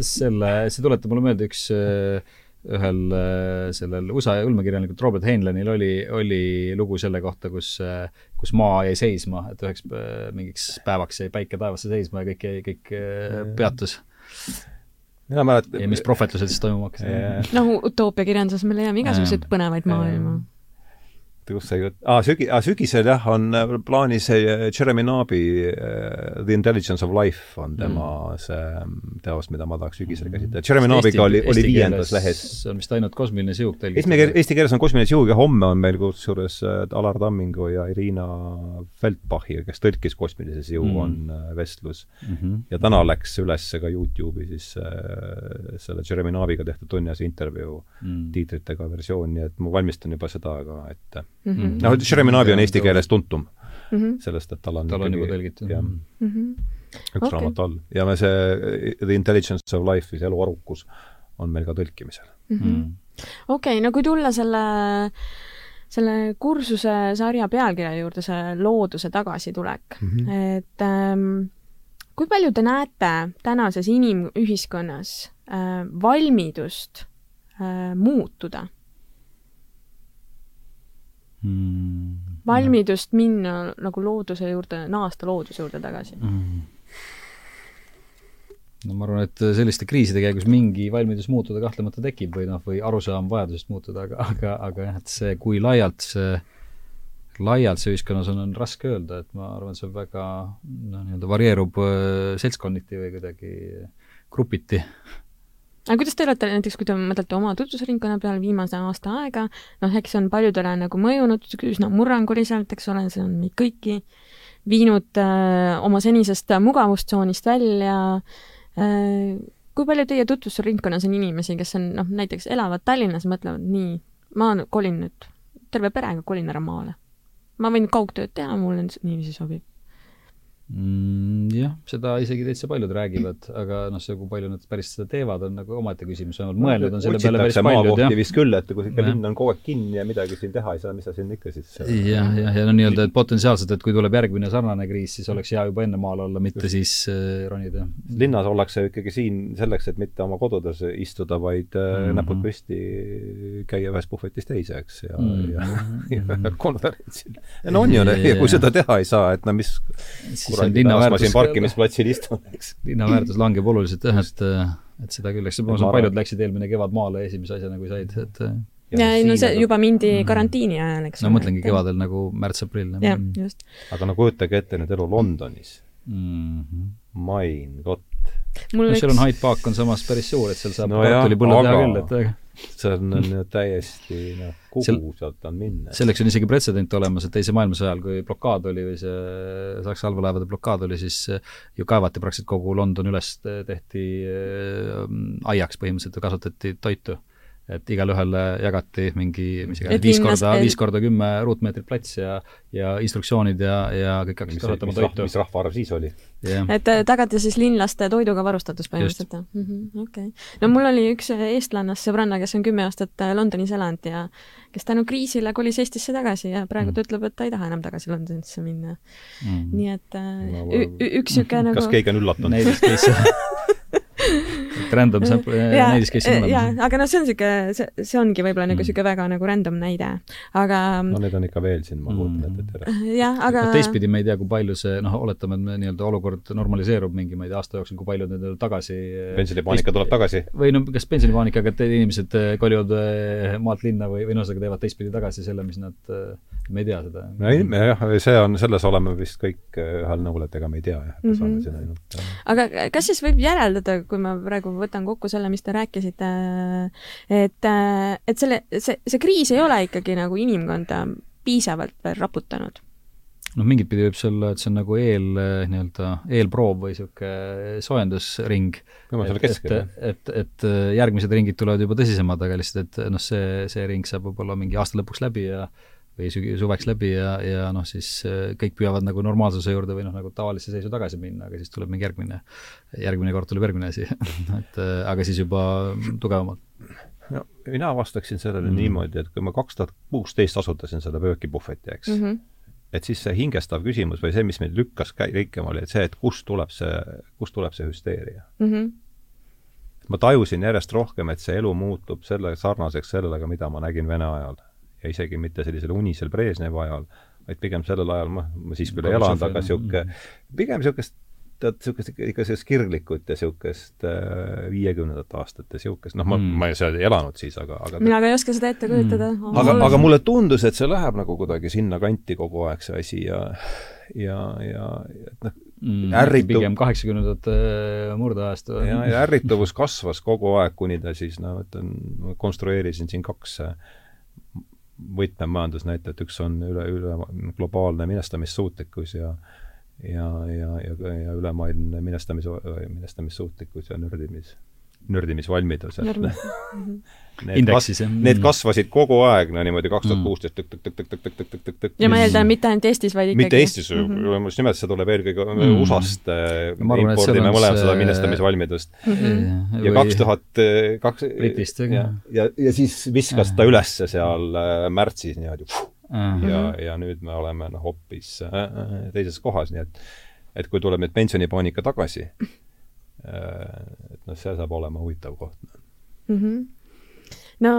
selle, see tuletab mulle meelde üks ühel sellel USA ulmekirjanikul Robert Heinleinil oli, oli lugu selle kohta, kus, kus maa jäi seisma, et üheks mingiks päevaks jäi päike taevasse seisma ja kõik jäi, kõik peatus. Mina mäletan. ja mis prohvetlused siis toimuma hakkasid. noh, utoopiakirjanduses me leiame igasuguseid põnevaid maailma kus see jutt, aa, sügi-, aa, sügisel jah, on äh, plaanis äh, Jeremy Nabi uh, The Intelligence of Life on tema mm. see mm, teos, mida ma tahaks sügisel mm. käsitleda. Jeremy Nabiga oli, oli viiendas lehes. see on vist ainult Kosmiline siug tõlgitud. Eesti, eesti keeles on Kosmiline siug ja homme on meil kusjuures Alar Tammingu ja Irina Feldbachi, kes tõlkis Kosmilise siugu mm., on vestlus mm. -hmm. ja täna läks üles ka Youtube'i siis äh, selle Jeremy Nabiga tehtud tunnise intervjuu mm. tiitritega versioon, nii et ma valmistan juba seda ka ette mm. -hmm. noh, Jeremy Nabi on eesti keeles tuntum mm -hmm. sellest, et tal on tal on juba tõlgitud. jah mm -hmm. üks okay. raamat all. ja me see The Intelligence of Life, siis elu arukus, on meil ka tõlkimisel mm -hmm.. okei okay,, no kui tulla selle selle kursuse sarja pealkirja juurde, see looduse tagasitulek mm, -hmm. et ähm, kui palju te näete tänases inimühiskonnas äh, valmidust äh, muutuda mm.? valmidust minna nagu looduse juurde, naasta looduse juurde tagasi mm.? no ma arvan, et selliste kriiside käigus mingi valmidus muutuda kahtlemata tekib või noh, või arusaam vajadusest muutuda, aga, aga, aga jah, et see, kui laialt see, laialt see ühiskonnas on, on raske öelda, et ma arvan, see väga noh, nii-öelda varieerub äh, seltskonniti või kuidagi grupiti aga kuidas te olete näiteks, kui te mõtlete oma tutvusringkonna peale viimase aasta aega, noh, eks see on paljudele nagu mõjunud üsna murranguliselt, eks ole, see on meid kõiki viinud äh, oma senisest mugavustsoonist välja äh,. kui palju teie tutvusringkonnas on inimesi, kes on noh, näiteks elavad Tallinnas, mõtlevad nii, ma kolin nüüd, terve perega kolin ära maale. ma võin kaugtööd teha, mulle niiviisi sobib mm,? Jah, seda isegi täitsa paljud räägivad, aga noh, see, kui palju nad päris seda teevad, on nagu omaette küsimus, vähemalt mõelnud on selle peale päris paljud, jah. vist küll, et kui ikka linn on kogu aeg kinni ja midagi siin teha ei saa, mis sa siin ikka siis jah, jah, ja no nii-öelda, et potentsiaalselt, et kui tuleb järgmine sarnane kriis, siis oleks hea juba enne maal olla, mitte Just. siis äh, ronida. linnas ollakse ikkagi siin selleks, et mitte oma kodudes istuda, vaid mm -hmm. näpud püsti käia ühest puhvetist teise, eks, ja mm, -hmm. ja, ja, ja konverentsil. no on ju, ja kui seda teha ei saa, et no mis kuradi pärast ma siin parkimisplatsil istun, eks. linna väärtus langeb oluliselt jah, et et seda küll, eks ma usun, paljud läksid eelmine kevad maale esimese asjana, kui said, et ja, ja ei no see juba mindi mm. karantiini ajal, eks no mõtlengi kevadel nagu märts-aprill. jah, just. aga no kujutage ette nüüd elu Londonis mm. -hmm. Mein Gott. no üks... seal on Hyde Park on samas päris suur, et seal saab no kartulipõlle teha küll, et see on, on ju täiesti noh, kuhu Sel, sealt on minna? selleks on isegi pretsedent olemas, et teise maailmasõja ajal, kui blokaad oli või see Saksa allveelaevade blokaad oli, siis ju kaevati praktiliselt kogu London üles, tehti äh, aiaks põhimõtteliselt ja kasvatati toitu et igalühele jagati mingi, mis iganes, viis korda, viis korda kümme ruutmeetrit plats ja, ja instruktsioonid ja, ja kõik hakkasid kasvatama toitu. mis rahvaarv siis oli yeah.? et äh, tagati siis linlaste toiduga varustatus põhimõtteliselt, jah mm -hmm,? okei okay.. no mul oli üks eestlannast sõbranna, kes on kümme aastat äh, Londonis elanud ja kes tänu kriisile kolis Eestisse tagasi ja praegu mm. ta ütleb, et ta ei taha enam tagasi Londonisse minna mm.. nii et äh, no, üks niisugune nagu kas keegi on üllatunud? [LAUGHS] et random sample, näidis case on olemas. jaa, aga noh, see on niisugune, see, see ongi võib-olla nagu mm. väga nagu random näide, aga no need on ikka veel siin, ma kujutan ette, et tere. jah, aga no, teistpidi me ei tea, kui palju see, noh, oletame, et nii-öelda olukord normaliseerub mingi, ma ei tea, aasta jooksul, kui palju need tagasi pensionipaanika tuleb tagasi? või no kas pensionipaanikaga, et inimesed kolivad maalt linna või, või noh, ühesõnaga teevad teistpidi tagasi selle, mis nad, me ei tea seda. no ei, jah, see on, selles oleme vist kõik ühel nõul, et ega me ei tea jah, et me saame mhm. siin ainult aga kas siis võib järeldada, kui ma praegu võtan kokku selle, mis te rääkisite, et, et selle, see, see kriis ei ole ikkagi nagu inimkonda piisavalt veel raputanud? noh, mingit pidi võib see olla, et see on nagu eel, nii-öelda eelproov või niisugune soojendusring. et, et, et, et järgmised ringid tulevad juba tõsisemad, aga lihtsalt, et noh, see, see ring saab võib-olla mingi aasta lõpuks läbi ja või suveks läbi ja, ja noh, siis äh, kõik püüavad nagu normaalsuse juurde või noh, nagu tavalisse seisu tagasi minna, aga siis tuleb mingi järgmine, järgmine kord tuleb järgmine asi [LAUGHS] et äh, aga siis juba tugevamalt. no mina vastaksin sellele mm -hmm. niimoodi, et kui ma kaks tuhat kuusteist asutasin seda vöökipuhveti, eks mm, -hmm. et siis see hingestav küsimus või see, mis meid lükkas käikema, oli see, et kust tuleb see, kust tuleb see hüsteeria mm. -hmm ma tajusin järjest rohkem, et see elu muutub selle sarnaseks sellega, mida ma nägin Vene ajal ja isegi mitte sellisel unisel Brežnevi ajal, vaid pigem sellel ajal, ma, ma siis küll ei elanud, aga niisugune, pigem niisugust tead, niisugust ikka, sellist kirglikut ja niisugust äh, viiekümnendate aastate niisugust, noh, ma mm., ma seal ei elanud siis, aga, aga mina ka ei oska seda ette kujutada mm.. aga, aga mulle tundus, et see läheb nagu kuidagi sinnakanti kogu aeg, see asi, ja ja, ja et noh, mm, ärritu-. pigem kaheksakümnendate äh, murdeajastu. ja, ja ärrituvus kasvas kogu aeg, kuni ta siis, no ütlen, konstrueerisin siin kaks äh, võtmemajandusnäitajat, üks on üle, üle globaalne minestamissuutlikkus ja ja, ja, ja, ja ülemaailmne minestamis, minestamissuutlikkus ja nördimis, nördimisvalmidus, et [LAUGHS] mhm. Need, Indeksis, kas, need kasvasid kogu aeg, no niimoodi kaks tuhat kuusteist tõk-tõk-tõk-tõk-tõk-tõk-tõk-tõk. ja ma eeldan, mitte ainult Eestis, vaid ikkagi mitte Eestis mm, -hmm. just nimelt, see tuleb eelkõige mm -hmm. USA-st no,, impordime mõlemad seda minestamisvalmidust mm. -hmm. ja kaks tuhat kaks Britist, ja, ja, ja siis viskas ta ülesse seal märtsis niimoodi uh -huh. ja, ja nüüd me oleme noh, hoopis äh, teises kohas, nii et et kui tuleb nüüd pensionipaanika tagasi äh,, et noh, see saab olema huvitav koht mm. -hmm no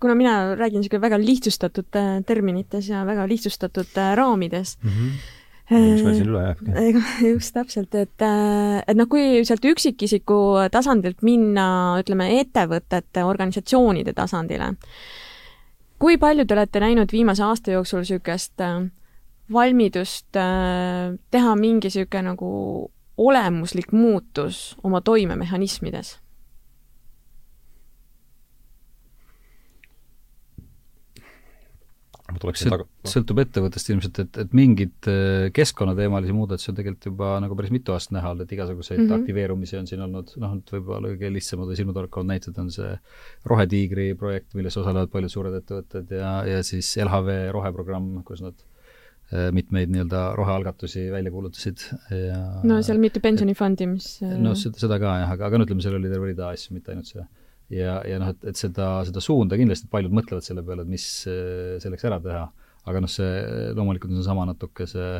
kuna mina räägin niisugune väga lihtsustatud äh, terminites ja väga lihtsustatud äh, raamides mm, -hmm mis meil siin üle jääbki. [LAUGHS] just täpselt, et, äh, et noh, kui sealt üksikisiku tasandilt minna, ütleme, ettevõtete, organisatsioonide tasandile, kui palju te olete näinud viimase aasta jooksul niisugust valmidust teha mingi niisugune nagu olemuslik muutus oma toimemehhanismides? Ma tuleksin taga. sõltub ettevõttest ilmselt, et, et mingeid äh, keskkonnateemalisi muudatusi on tegelikult juba nagu päris mitu aastat näha olnud, et igasuguseid mm -hmm. aktiveerumisi on siin olnud, noh, nüüd võib-olla kõige lihtsamad või silmatorkavad näited on see Rohetiigri projekt, milles osalevad paljud suured ettevõtted ja, ja siis LHV roheprogramm, kus nad mitmeid nii-öelda rohealgatusi välja kuulutasid ja no seal mitu pensionifondi, mis no seda, seda ka jah, aga, aga no ütleme, seal oli terve rida asju, mitte ainult see. Ja, ja noh, et, et seda, seda suunda kindlasti paljud mõtlevad selle peale, et mis selleks ära teha, aga noh, see loomulikult on seesama natuke see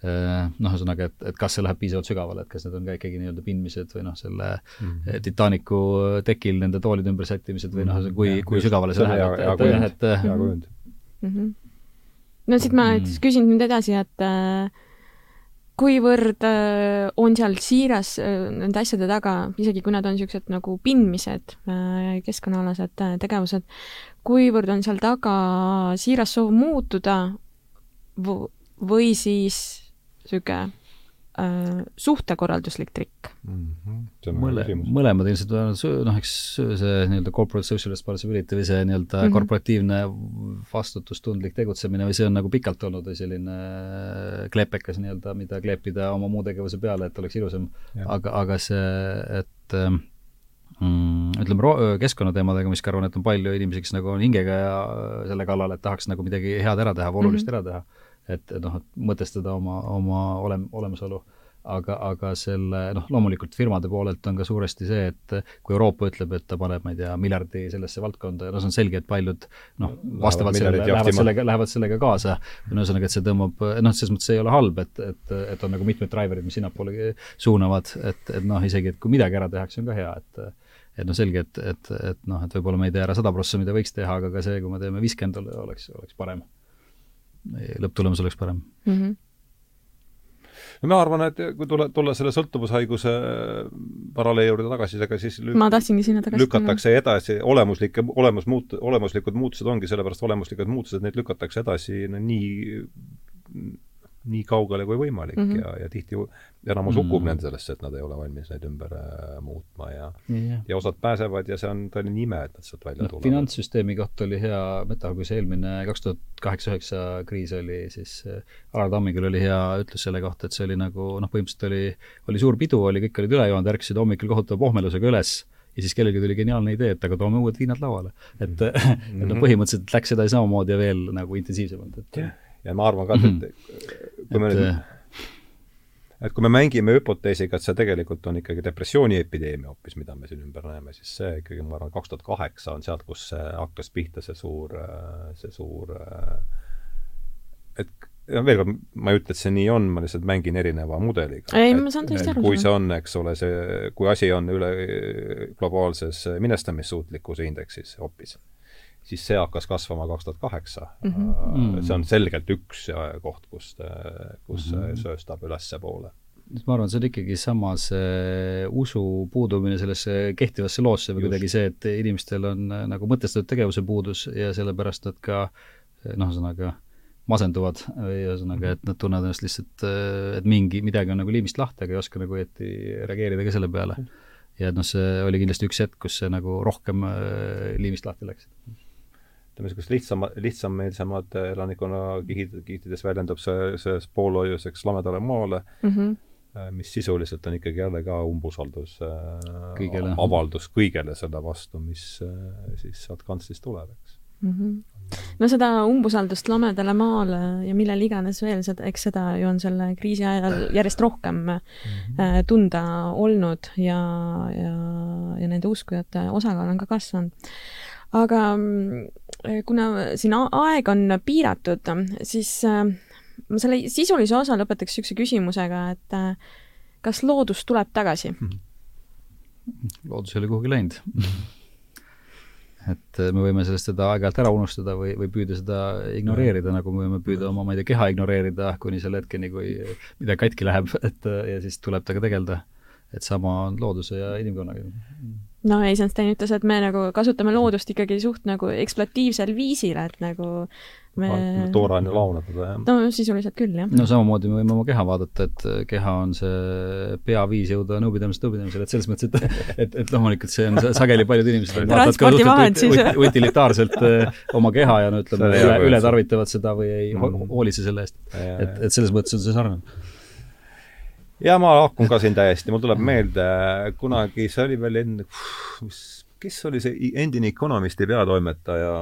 noh, ühesõnaga, et, et kas see läheb piisavalt sügavale, et kas need on ka ikkagi nii-öelda pindmised või noh, selle mm -hmm. Titanicu tekil nende toolide ümber sättimised või noh, kui, kui sügavale see läheb, et, et et hea kujund mm. -hmm no siit ma mm. küsin nüüd edasi, et äh, kuivõrd äh, on seal siiras äh, nende asjade taga, isegi kui nad on niisugused nagu pindmised, keskkonnaalased tegevused, kuivõrd on seal taga siiras soov muutuda või siis niisugune äh, suhtekorralduslik trikk mm. -hmm. mõle, mõlemad ilmselt on, noh, eks see nii-öelda corporate social responsibility või see nii-öelda mm -hmm. korporatiivne vastutustundlik tegutsemine või see on nagu pikalt olnud või selline kleepekas nii-öelda, mida kleepida oma muu tegevuse peale, et oleks ilusam. aga, aga see, et mm, ütleme, keskkonnateemadega, ma siiski arvan, et on palju inimesi, kes nagu on hingega ja selle kallal, et tahaks nagu midagi head ära teha, olulist mm -hmm. ära teha et noh, et mõtestada oma, oma olem-, olemasolu. Aga, aga selle noh, loomulikult firmade poolelt on ka suuresti see, et kui Euroopa ütleb, et ta paneb, ma ei tea, miljardi sellesse valdkonda ja no see on selge, et paljud noh, vastavad sellele, lähevad sellega, lähevad sellega kaasa. ühesõnaga, et see tõmbab, noh, selles mõttes ei ole halb, et, et, et on nagu mitmed driver'id, mis sinnapoole suunavad, et, et noh, isegi, et kui midagi ära tehakse, on ka hea, et et noh, selge, et, et, et noh, et võib-olla me ei tee ära sada prossa, mida võiks teha, aga ka see, kui me teeme viiskümmend, oleks, oleks parem lõpptulemus oleks parem mm. -hmm no ma arvan, et kui tulla, tulla selle sõltuvushaiguse paralleeli juurde tagasi, ega siis lük ma tahtsingi sinna tagasi lükatakse edasi, olemuslike, olemus muut-, olemuslikud muutused ongi sellepärast olemuslikud muutused, neid lükatakse edasi no nii nii kaugele kui võimalik mm -hmm. ja, ja tihti enamus hukkub mm -hmm. nende sellesse, et nad ei ole valmis neid ümber äh, muutma ja yeah. ja osad pääsevad ja see on tõeline ime, et nad sealt välja no, tulevad. finantssüsteemi kohta oli hea metafoor, kui see eelmine kaks tuhat kaheksa-üheksa kriis oli, siis äh, Alar Tammikul oli hea ütlus selle kohta, et see oli nagu noh, põhimõtteliselt oli, oli suur pidu, oli, kõik olid üle joonud, ärkasid hommikul kohutava pohmelusega üles ja siis kellelgi tuli geniaalne idee, et aga toome uued viinad lauale. et mm, -hmm. et noh, põhimõtteliselt läks edasi samamoodi ja veel nagu intensiivsemalt, et yeah ja ma arvan ka, et mm, -hmm. kui me et, nüüd äh, et kui me mängime hüpoteesiga, et see tegelikult on ikkagi depressiooniepideemia hoopis, mida me siin ümber näeme, siis see ikkagi, ma arvan, kaks tuhat kaheksa on sealt, kus hakkas pihta see suur, see suur et ja veel kord, ma ei ütle, et see nii on, ma lihtsalt mängin erineva mudeliga. ei, ma saan täiesti aru. kui see on, eks ole, see, kui asi on üle globaalses minestamissuutlikkuse indeksis hoopis, siis see hakkas kasvama kaks tuhat kaheksa. Mhm. Äh, see on selgelt üks koht, kus, kus mm -hmm. sööstab ülespoole ma arvan, see on ikkagi sama see usu puudumine sellesse kehtivasse loosse või kuidagi see, et inimestel on äh, nagu mõtestatud tegevuse puudus ja sellepärast nad ka noh, ühesõnaga masenduvad või ühesõnaga, et nad tunnevad ennast lihtsalt, äh, et mingi, midagi on nagu liimist lahti, aga ei oska nagu õieti reageerida ka selle peale. ja et noh, see oli kindlasti üks hetk, kus see nagu rohkem liimist lahti läks ütleme, niisugust lihtsama, lihtsameelsemad elanikkonnakihid, kihtides väljendub see, see poolhoiuseks lamedale maale mm, -hmm. mis sisuliselt on ikkagi jälle ka umbusaldus äh, kõigele. avaldus kõigele selle vastu, mis äh, siis sealt kantslist tuleb, eks mm. -hmm no seda umbusaldust lamedale maale ja millele iganes veel, seda, eks seda ju on selle kriisi ajal järjest rohkem mm -hmm. tunda olnud ja, ja, ja nende uskujate osakaal on ka kasvanud aga mm, kuna siin aeg on piiratud, siis äh, ma selle sisulise osa lõpetaks niisuguse küsimusega, et äh, kas loodus tuleb tagasi? loodus ei ole kuhugi läinud et me võime sellest seda aeg-ajalt ära unustada või, või püüda seda ignoreerida, nagu me võime püüda oma, ma ei tea, keha ignoreerida kuni selle hetkeni, kui midagi katki läheb, [LAUGHS] et ja siis tuleb temaga tegeleda. et sama on looduse ja inimkonnaga no Eisenstein ütles, et me nagu kasutame loodust ikkagi suht nagu ekspluatiivsel viisil, et nagu me tooraine launadada, jah. no sisuliselt küll, jah. no samamoodi me võime oma keha vaadata, et keha on see pea viis jõuda nõupidamisest nõupidamisele, et selles mõttes, et [LAUGHS] et, et loomulikult see on sageli paljud inimesed vaatavad ka suhteliselt utilitaarselt [LAUGHS] eh, oma keha ja no ütleme, üle, üle tarvitavad seda või ei mm. hoolitse selle eest. et, et selles mõttes on see sarnane ja ma haakun ka siin täiesti, mul tuleb meelde kunagi, see oli veel enne, mis, kes oli see endine Economisti peatoimetaja,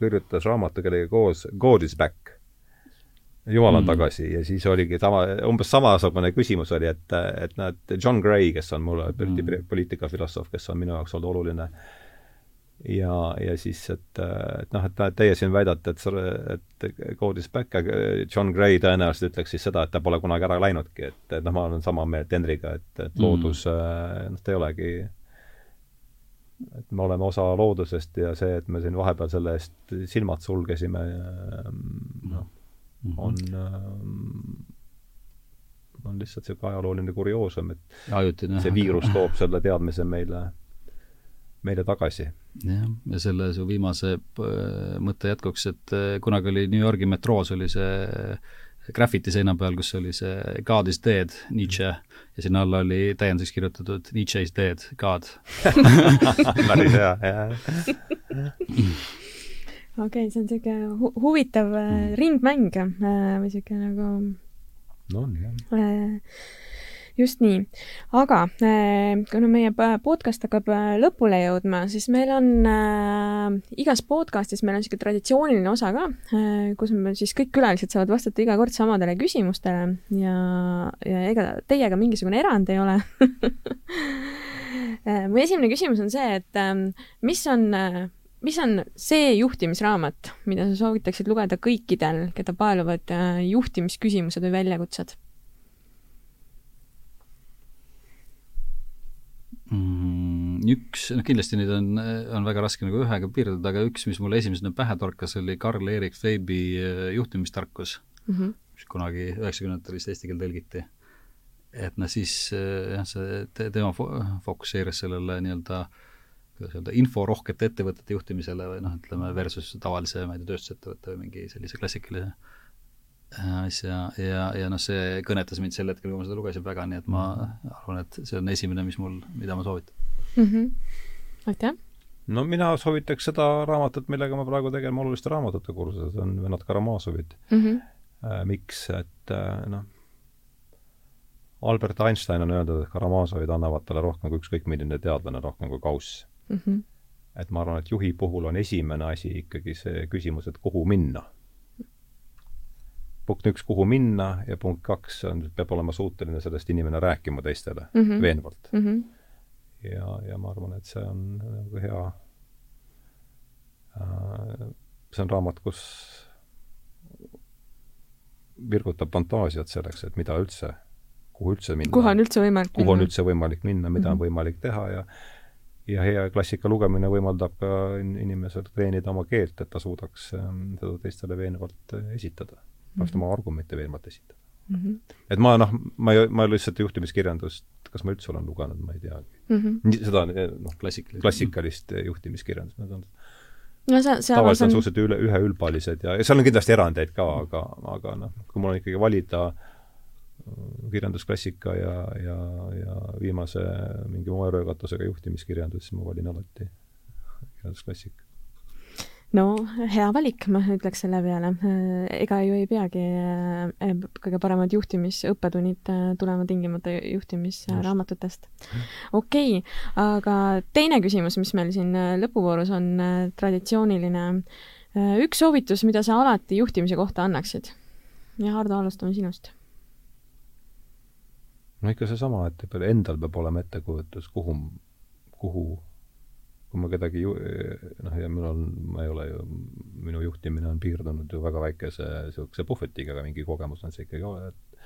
kirjutas raamatu kellegagi koos God is back. jumal on mm. tagasi ja siis oligi sama, umbes samasugune küsimus oli, et, et näed, John Gray, kes on mulle mm. poliitikafilosoof, kes on minu jaoks olnud oluline, ja, ja siis, et, et noh, et teie siin väidate, et et God is back, aga John Gray tõenäoliselt ütleks siis seda, et ta pole kunagi ära läinudki, et, et noh, ma olen sama meelt Henriga, et, et mm. loodus mm., noh, ta ei olegi et me oleme osa loodusest ja see, et me siin vahepeal selle eest silmad sulgesime, noh, mhm. on on lihtsalt niisugune ajalooline kurioosum, et Ajutine, see viirus toob selle teadmise meile, meile tagasi. jah, ja selle su viimase äh, mõtte jätkuks, et äh, kunagi oli New Yorgi metroos oli see graffiti seina peal, kus oli see God is dead, Nietzsche, ja sinna alla oli täienduseks kirjutatud Nietzsche is dead, God [LAUGHS] päris hea, jah. okei, see on niisugune hu huvitav äh, mm. ringmäng äh, või niisugune nagu no on jah äh, just nii. aga äh, kuna meie podcast hakkab äh, lõpule jõudma, siis meil on äh, igas podcastis meil on niisugune traditsiooniline osa ka äh,, kus me siis kõik külalised saavad vastata iga kord samadele küsimustele ja, ja ega teiega mingisugune erand ei ole [LAUGHS] äh, mu esimene küsimus on see, et äh, mis on äh, mis on see juhtimisraamat, mida sa soovitaksid lugeda kõikidel, keda paeluvad juhtimisküsimused või väljakutsed? Üks, noh kindlasti neid on, on väga raske nagu ühega piirduda, aga üks, mis mulle esimesena pähe torkas, oli Karl-Erik Feibi äh, juhtimistarkus mm, -hmm. mis kunagi üheksakümnendatel vist eesti keelde tõlgiti. et noh, siis äh, jah, see te, tema fo fokusseeris sellele nii-öelda kuidas öelda, inforohkete ettevõtete juhtimisele või noh, ütleme versus tavalise, ma ei tea, tööstusettevõtte või mingi sellise klassikalise asja ja, ja noh, see kõnetas mind sel hetkel, kui ma seda lugesin väga, nii et ma arvan, et see on esimene, mis mul, mida ma soovitan mm. -hmm. aitäh! no mina soovitaks seda raamatut, millega ma praegu tegelen oluliste raamatute kursusel, see on Venat Karamazovid mm. -hmm. Äh, miks, et äh, noh, Albert Einstein on öeldud, et Karamazovid annavad talle rohkem kui ükskõik milline teadlane, rohkem kui kauss mm. -hmm. et ma arvan, et juhi puhul on esimene asi ikkagi see küsimus, et kuhu minna punkt üks, kuhu minna ja punkt kaks on, peab olema suuteline sellest inimene rääkima teistele mm -hmm. veenvalt mm. -hmm. Ja, ja ma arvan, et see on nagu hea äh,, see on raamat, kus virgutab fantaasiat selleks, et mida üldse, kuhu üldse minna. kuhu on üldse võimalik kuhu minna. on üldse võimalik minna, mida mm -hmm. on mhm. võimalik teha ja ja hea klassika lugemine võimaldab ka inimesel treenida oma keelt, et ta suudaks ähm, seda teistele veenvalt äh, esitada saaks oma argumente veenvalt esitada mm. -hmm. et ma noh, ma ei, ma lihtsalt juhtimiskirjandust, kas ma üldse olen lugenud, ma ei teagi mm. -hmm. seda noh, klassikalist, klassikalist juhtimiskirjandust, need on no see, see tavaliselt on suhteliselt üle, üheülbalised ja, ja seal on kindlasti erandeid ka, aga, aga noh, kui mul on ikkagi valida äh, kirjandusklassika ja, ja, ja viimase mingi moeröögatusega juhtimiskirjandus, siis ma valin alati kirjandusklassika no hea valik, ma ütleks selle peale. ega ju ei peagi eh, kõige paremad juhtimisõppetunnid tulema tingimata juhtimisraamatutest. okei okay,, aga teine küsimus, mis meil siin lõpuvoorus on traditsiooniline. üks soovitus, mida sa alati juhtimise kohta annaksid? ja Hardo, alustame sinust. no ikka seesama, et endal peab olema ettekujutus, kuhu, kuhu kui ma kedagi ju-, noh, ja mul on, ma ei ole ju, minu juhtimine on piirdunud ju väga väikese niisuguse puhvetiga, aga mingi kogemus on see ikkagi, et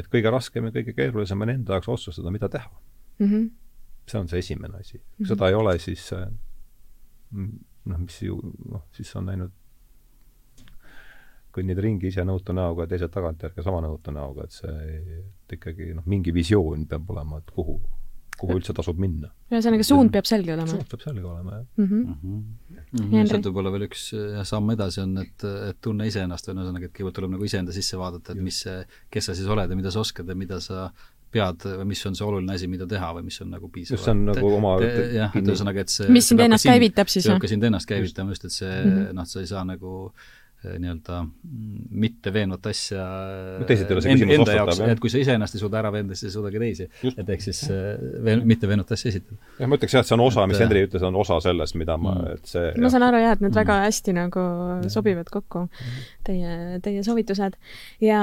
et kõige raskem ja kõige keerulisem on enda jaoks otsustada, mida teha mm. -hmm. see on see esimene asi. kui mm -hmm. seda ei ole, siis noh, mis ju, noh, siis on ainult kõnnid ringi ise nõutu näoga ja teised tagantjärgi sama nõutu näoga, et see, et ikkagi noh, mingi visioon peab olema, et kuhu kuhu üldse tasub minna. ühesõnaga, suund peab selge olema? suund peab selge olema, jah mm. -hmm. Mm -hmm. sealt võib-olla veel üks samm edasi on, et, et tunne iseennast, või ühesõnaga, et kõigepealt tuleb nagu iseenda sisse vaadata, et mis see, kes sa siis oled ja mida sa oskad ja mida sa pead või mis on see oluline asi, mida teha või mis on nagu piisav. just, see on nagu oma jah, et ühesõnaga, et see mis sind ennast käivitab siis, jah? see hakkab sind ennast käivitama just, et see mm -hmm. noh, sa ei saa nagu Eh, nii-öelda mm, mitte veenvat asja küsimus enda jaoks, et kui sa iseennast ei suuda ära veenda, siis ei suuda ka teisi. et ehk siis veen-, mitte veenvat asja esitada. jah, ma ütleks jah, et see on osa, mis Henri ütles, on osa sellest, mida ma, mm. et see ma saan aru jah, et need väga mm. hästi nagu sobivad kokku, teie, teie soovitused. ja,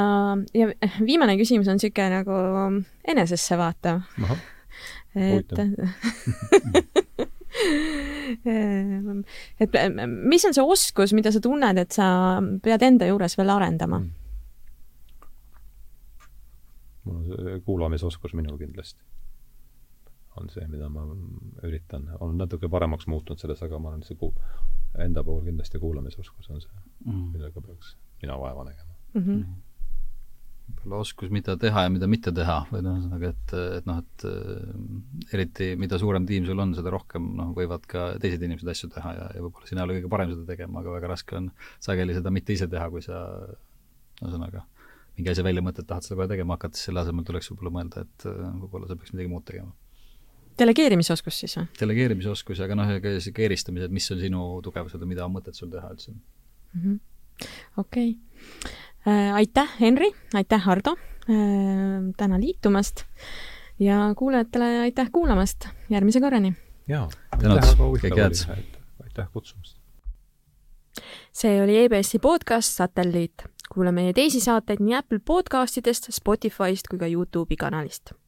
ja viimane küsimus on niisugune nagu enesesse vaatav. et [LAUGHS] [LAUGHS] et mis on see oskus, mida sa tunned, et sa pead enda juures veel arendama mm.? mul on see kuulamisoskus minul kindlasti. on see, mida ma üritan, olen natuke paremaks muutunud selles, aga ma olen see kuul-, enda puhul kindlasti kuulamisoskus on see mm., millega peaks mina vaeva nägema mm. -hmm võib-olla oskus, mida teha ja mida mitte teha või noh, ühesõnaga, et, et noh, et äh, eriti mida suurem tiim sul on, seda rohkem noh, võivad ka teised inimesed asju teha ja, ja võib-olla sina ei ole kõige parem seda tegema, aga väga raske on sageli seda mitte ise teha, kui sa ühesõnaga mingi asja välja mõtled, tahad seda kohe tegema hakata, siis selle asemel tuleks võib-olla mõelda, et äh, võib-olla sa peaks midagi muud tegema. delegeerimisoskus siis või? delegeerimisoskus, aga noh, ega sihuke eristamine, et mis on sinu tugevused ja mida on mõtet sul teha üldse mm -hmm.. okei okay aitäh, Henri, aitäh, Hardo, äh, täna liitumast! Ja kuulajatele aitäh kuulamast, järgmise korrani! jaa, väga huvitav oli, aitäh kutsumast! see oli EBS-i podcast Satelliit. kuula meie teisi saateid nii Apple podcastidest, Spotify'st kui ka Youtube'i kanalist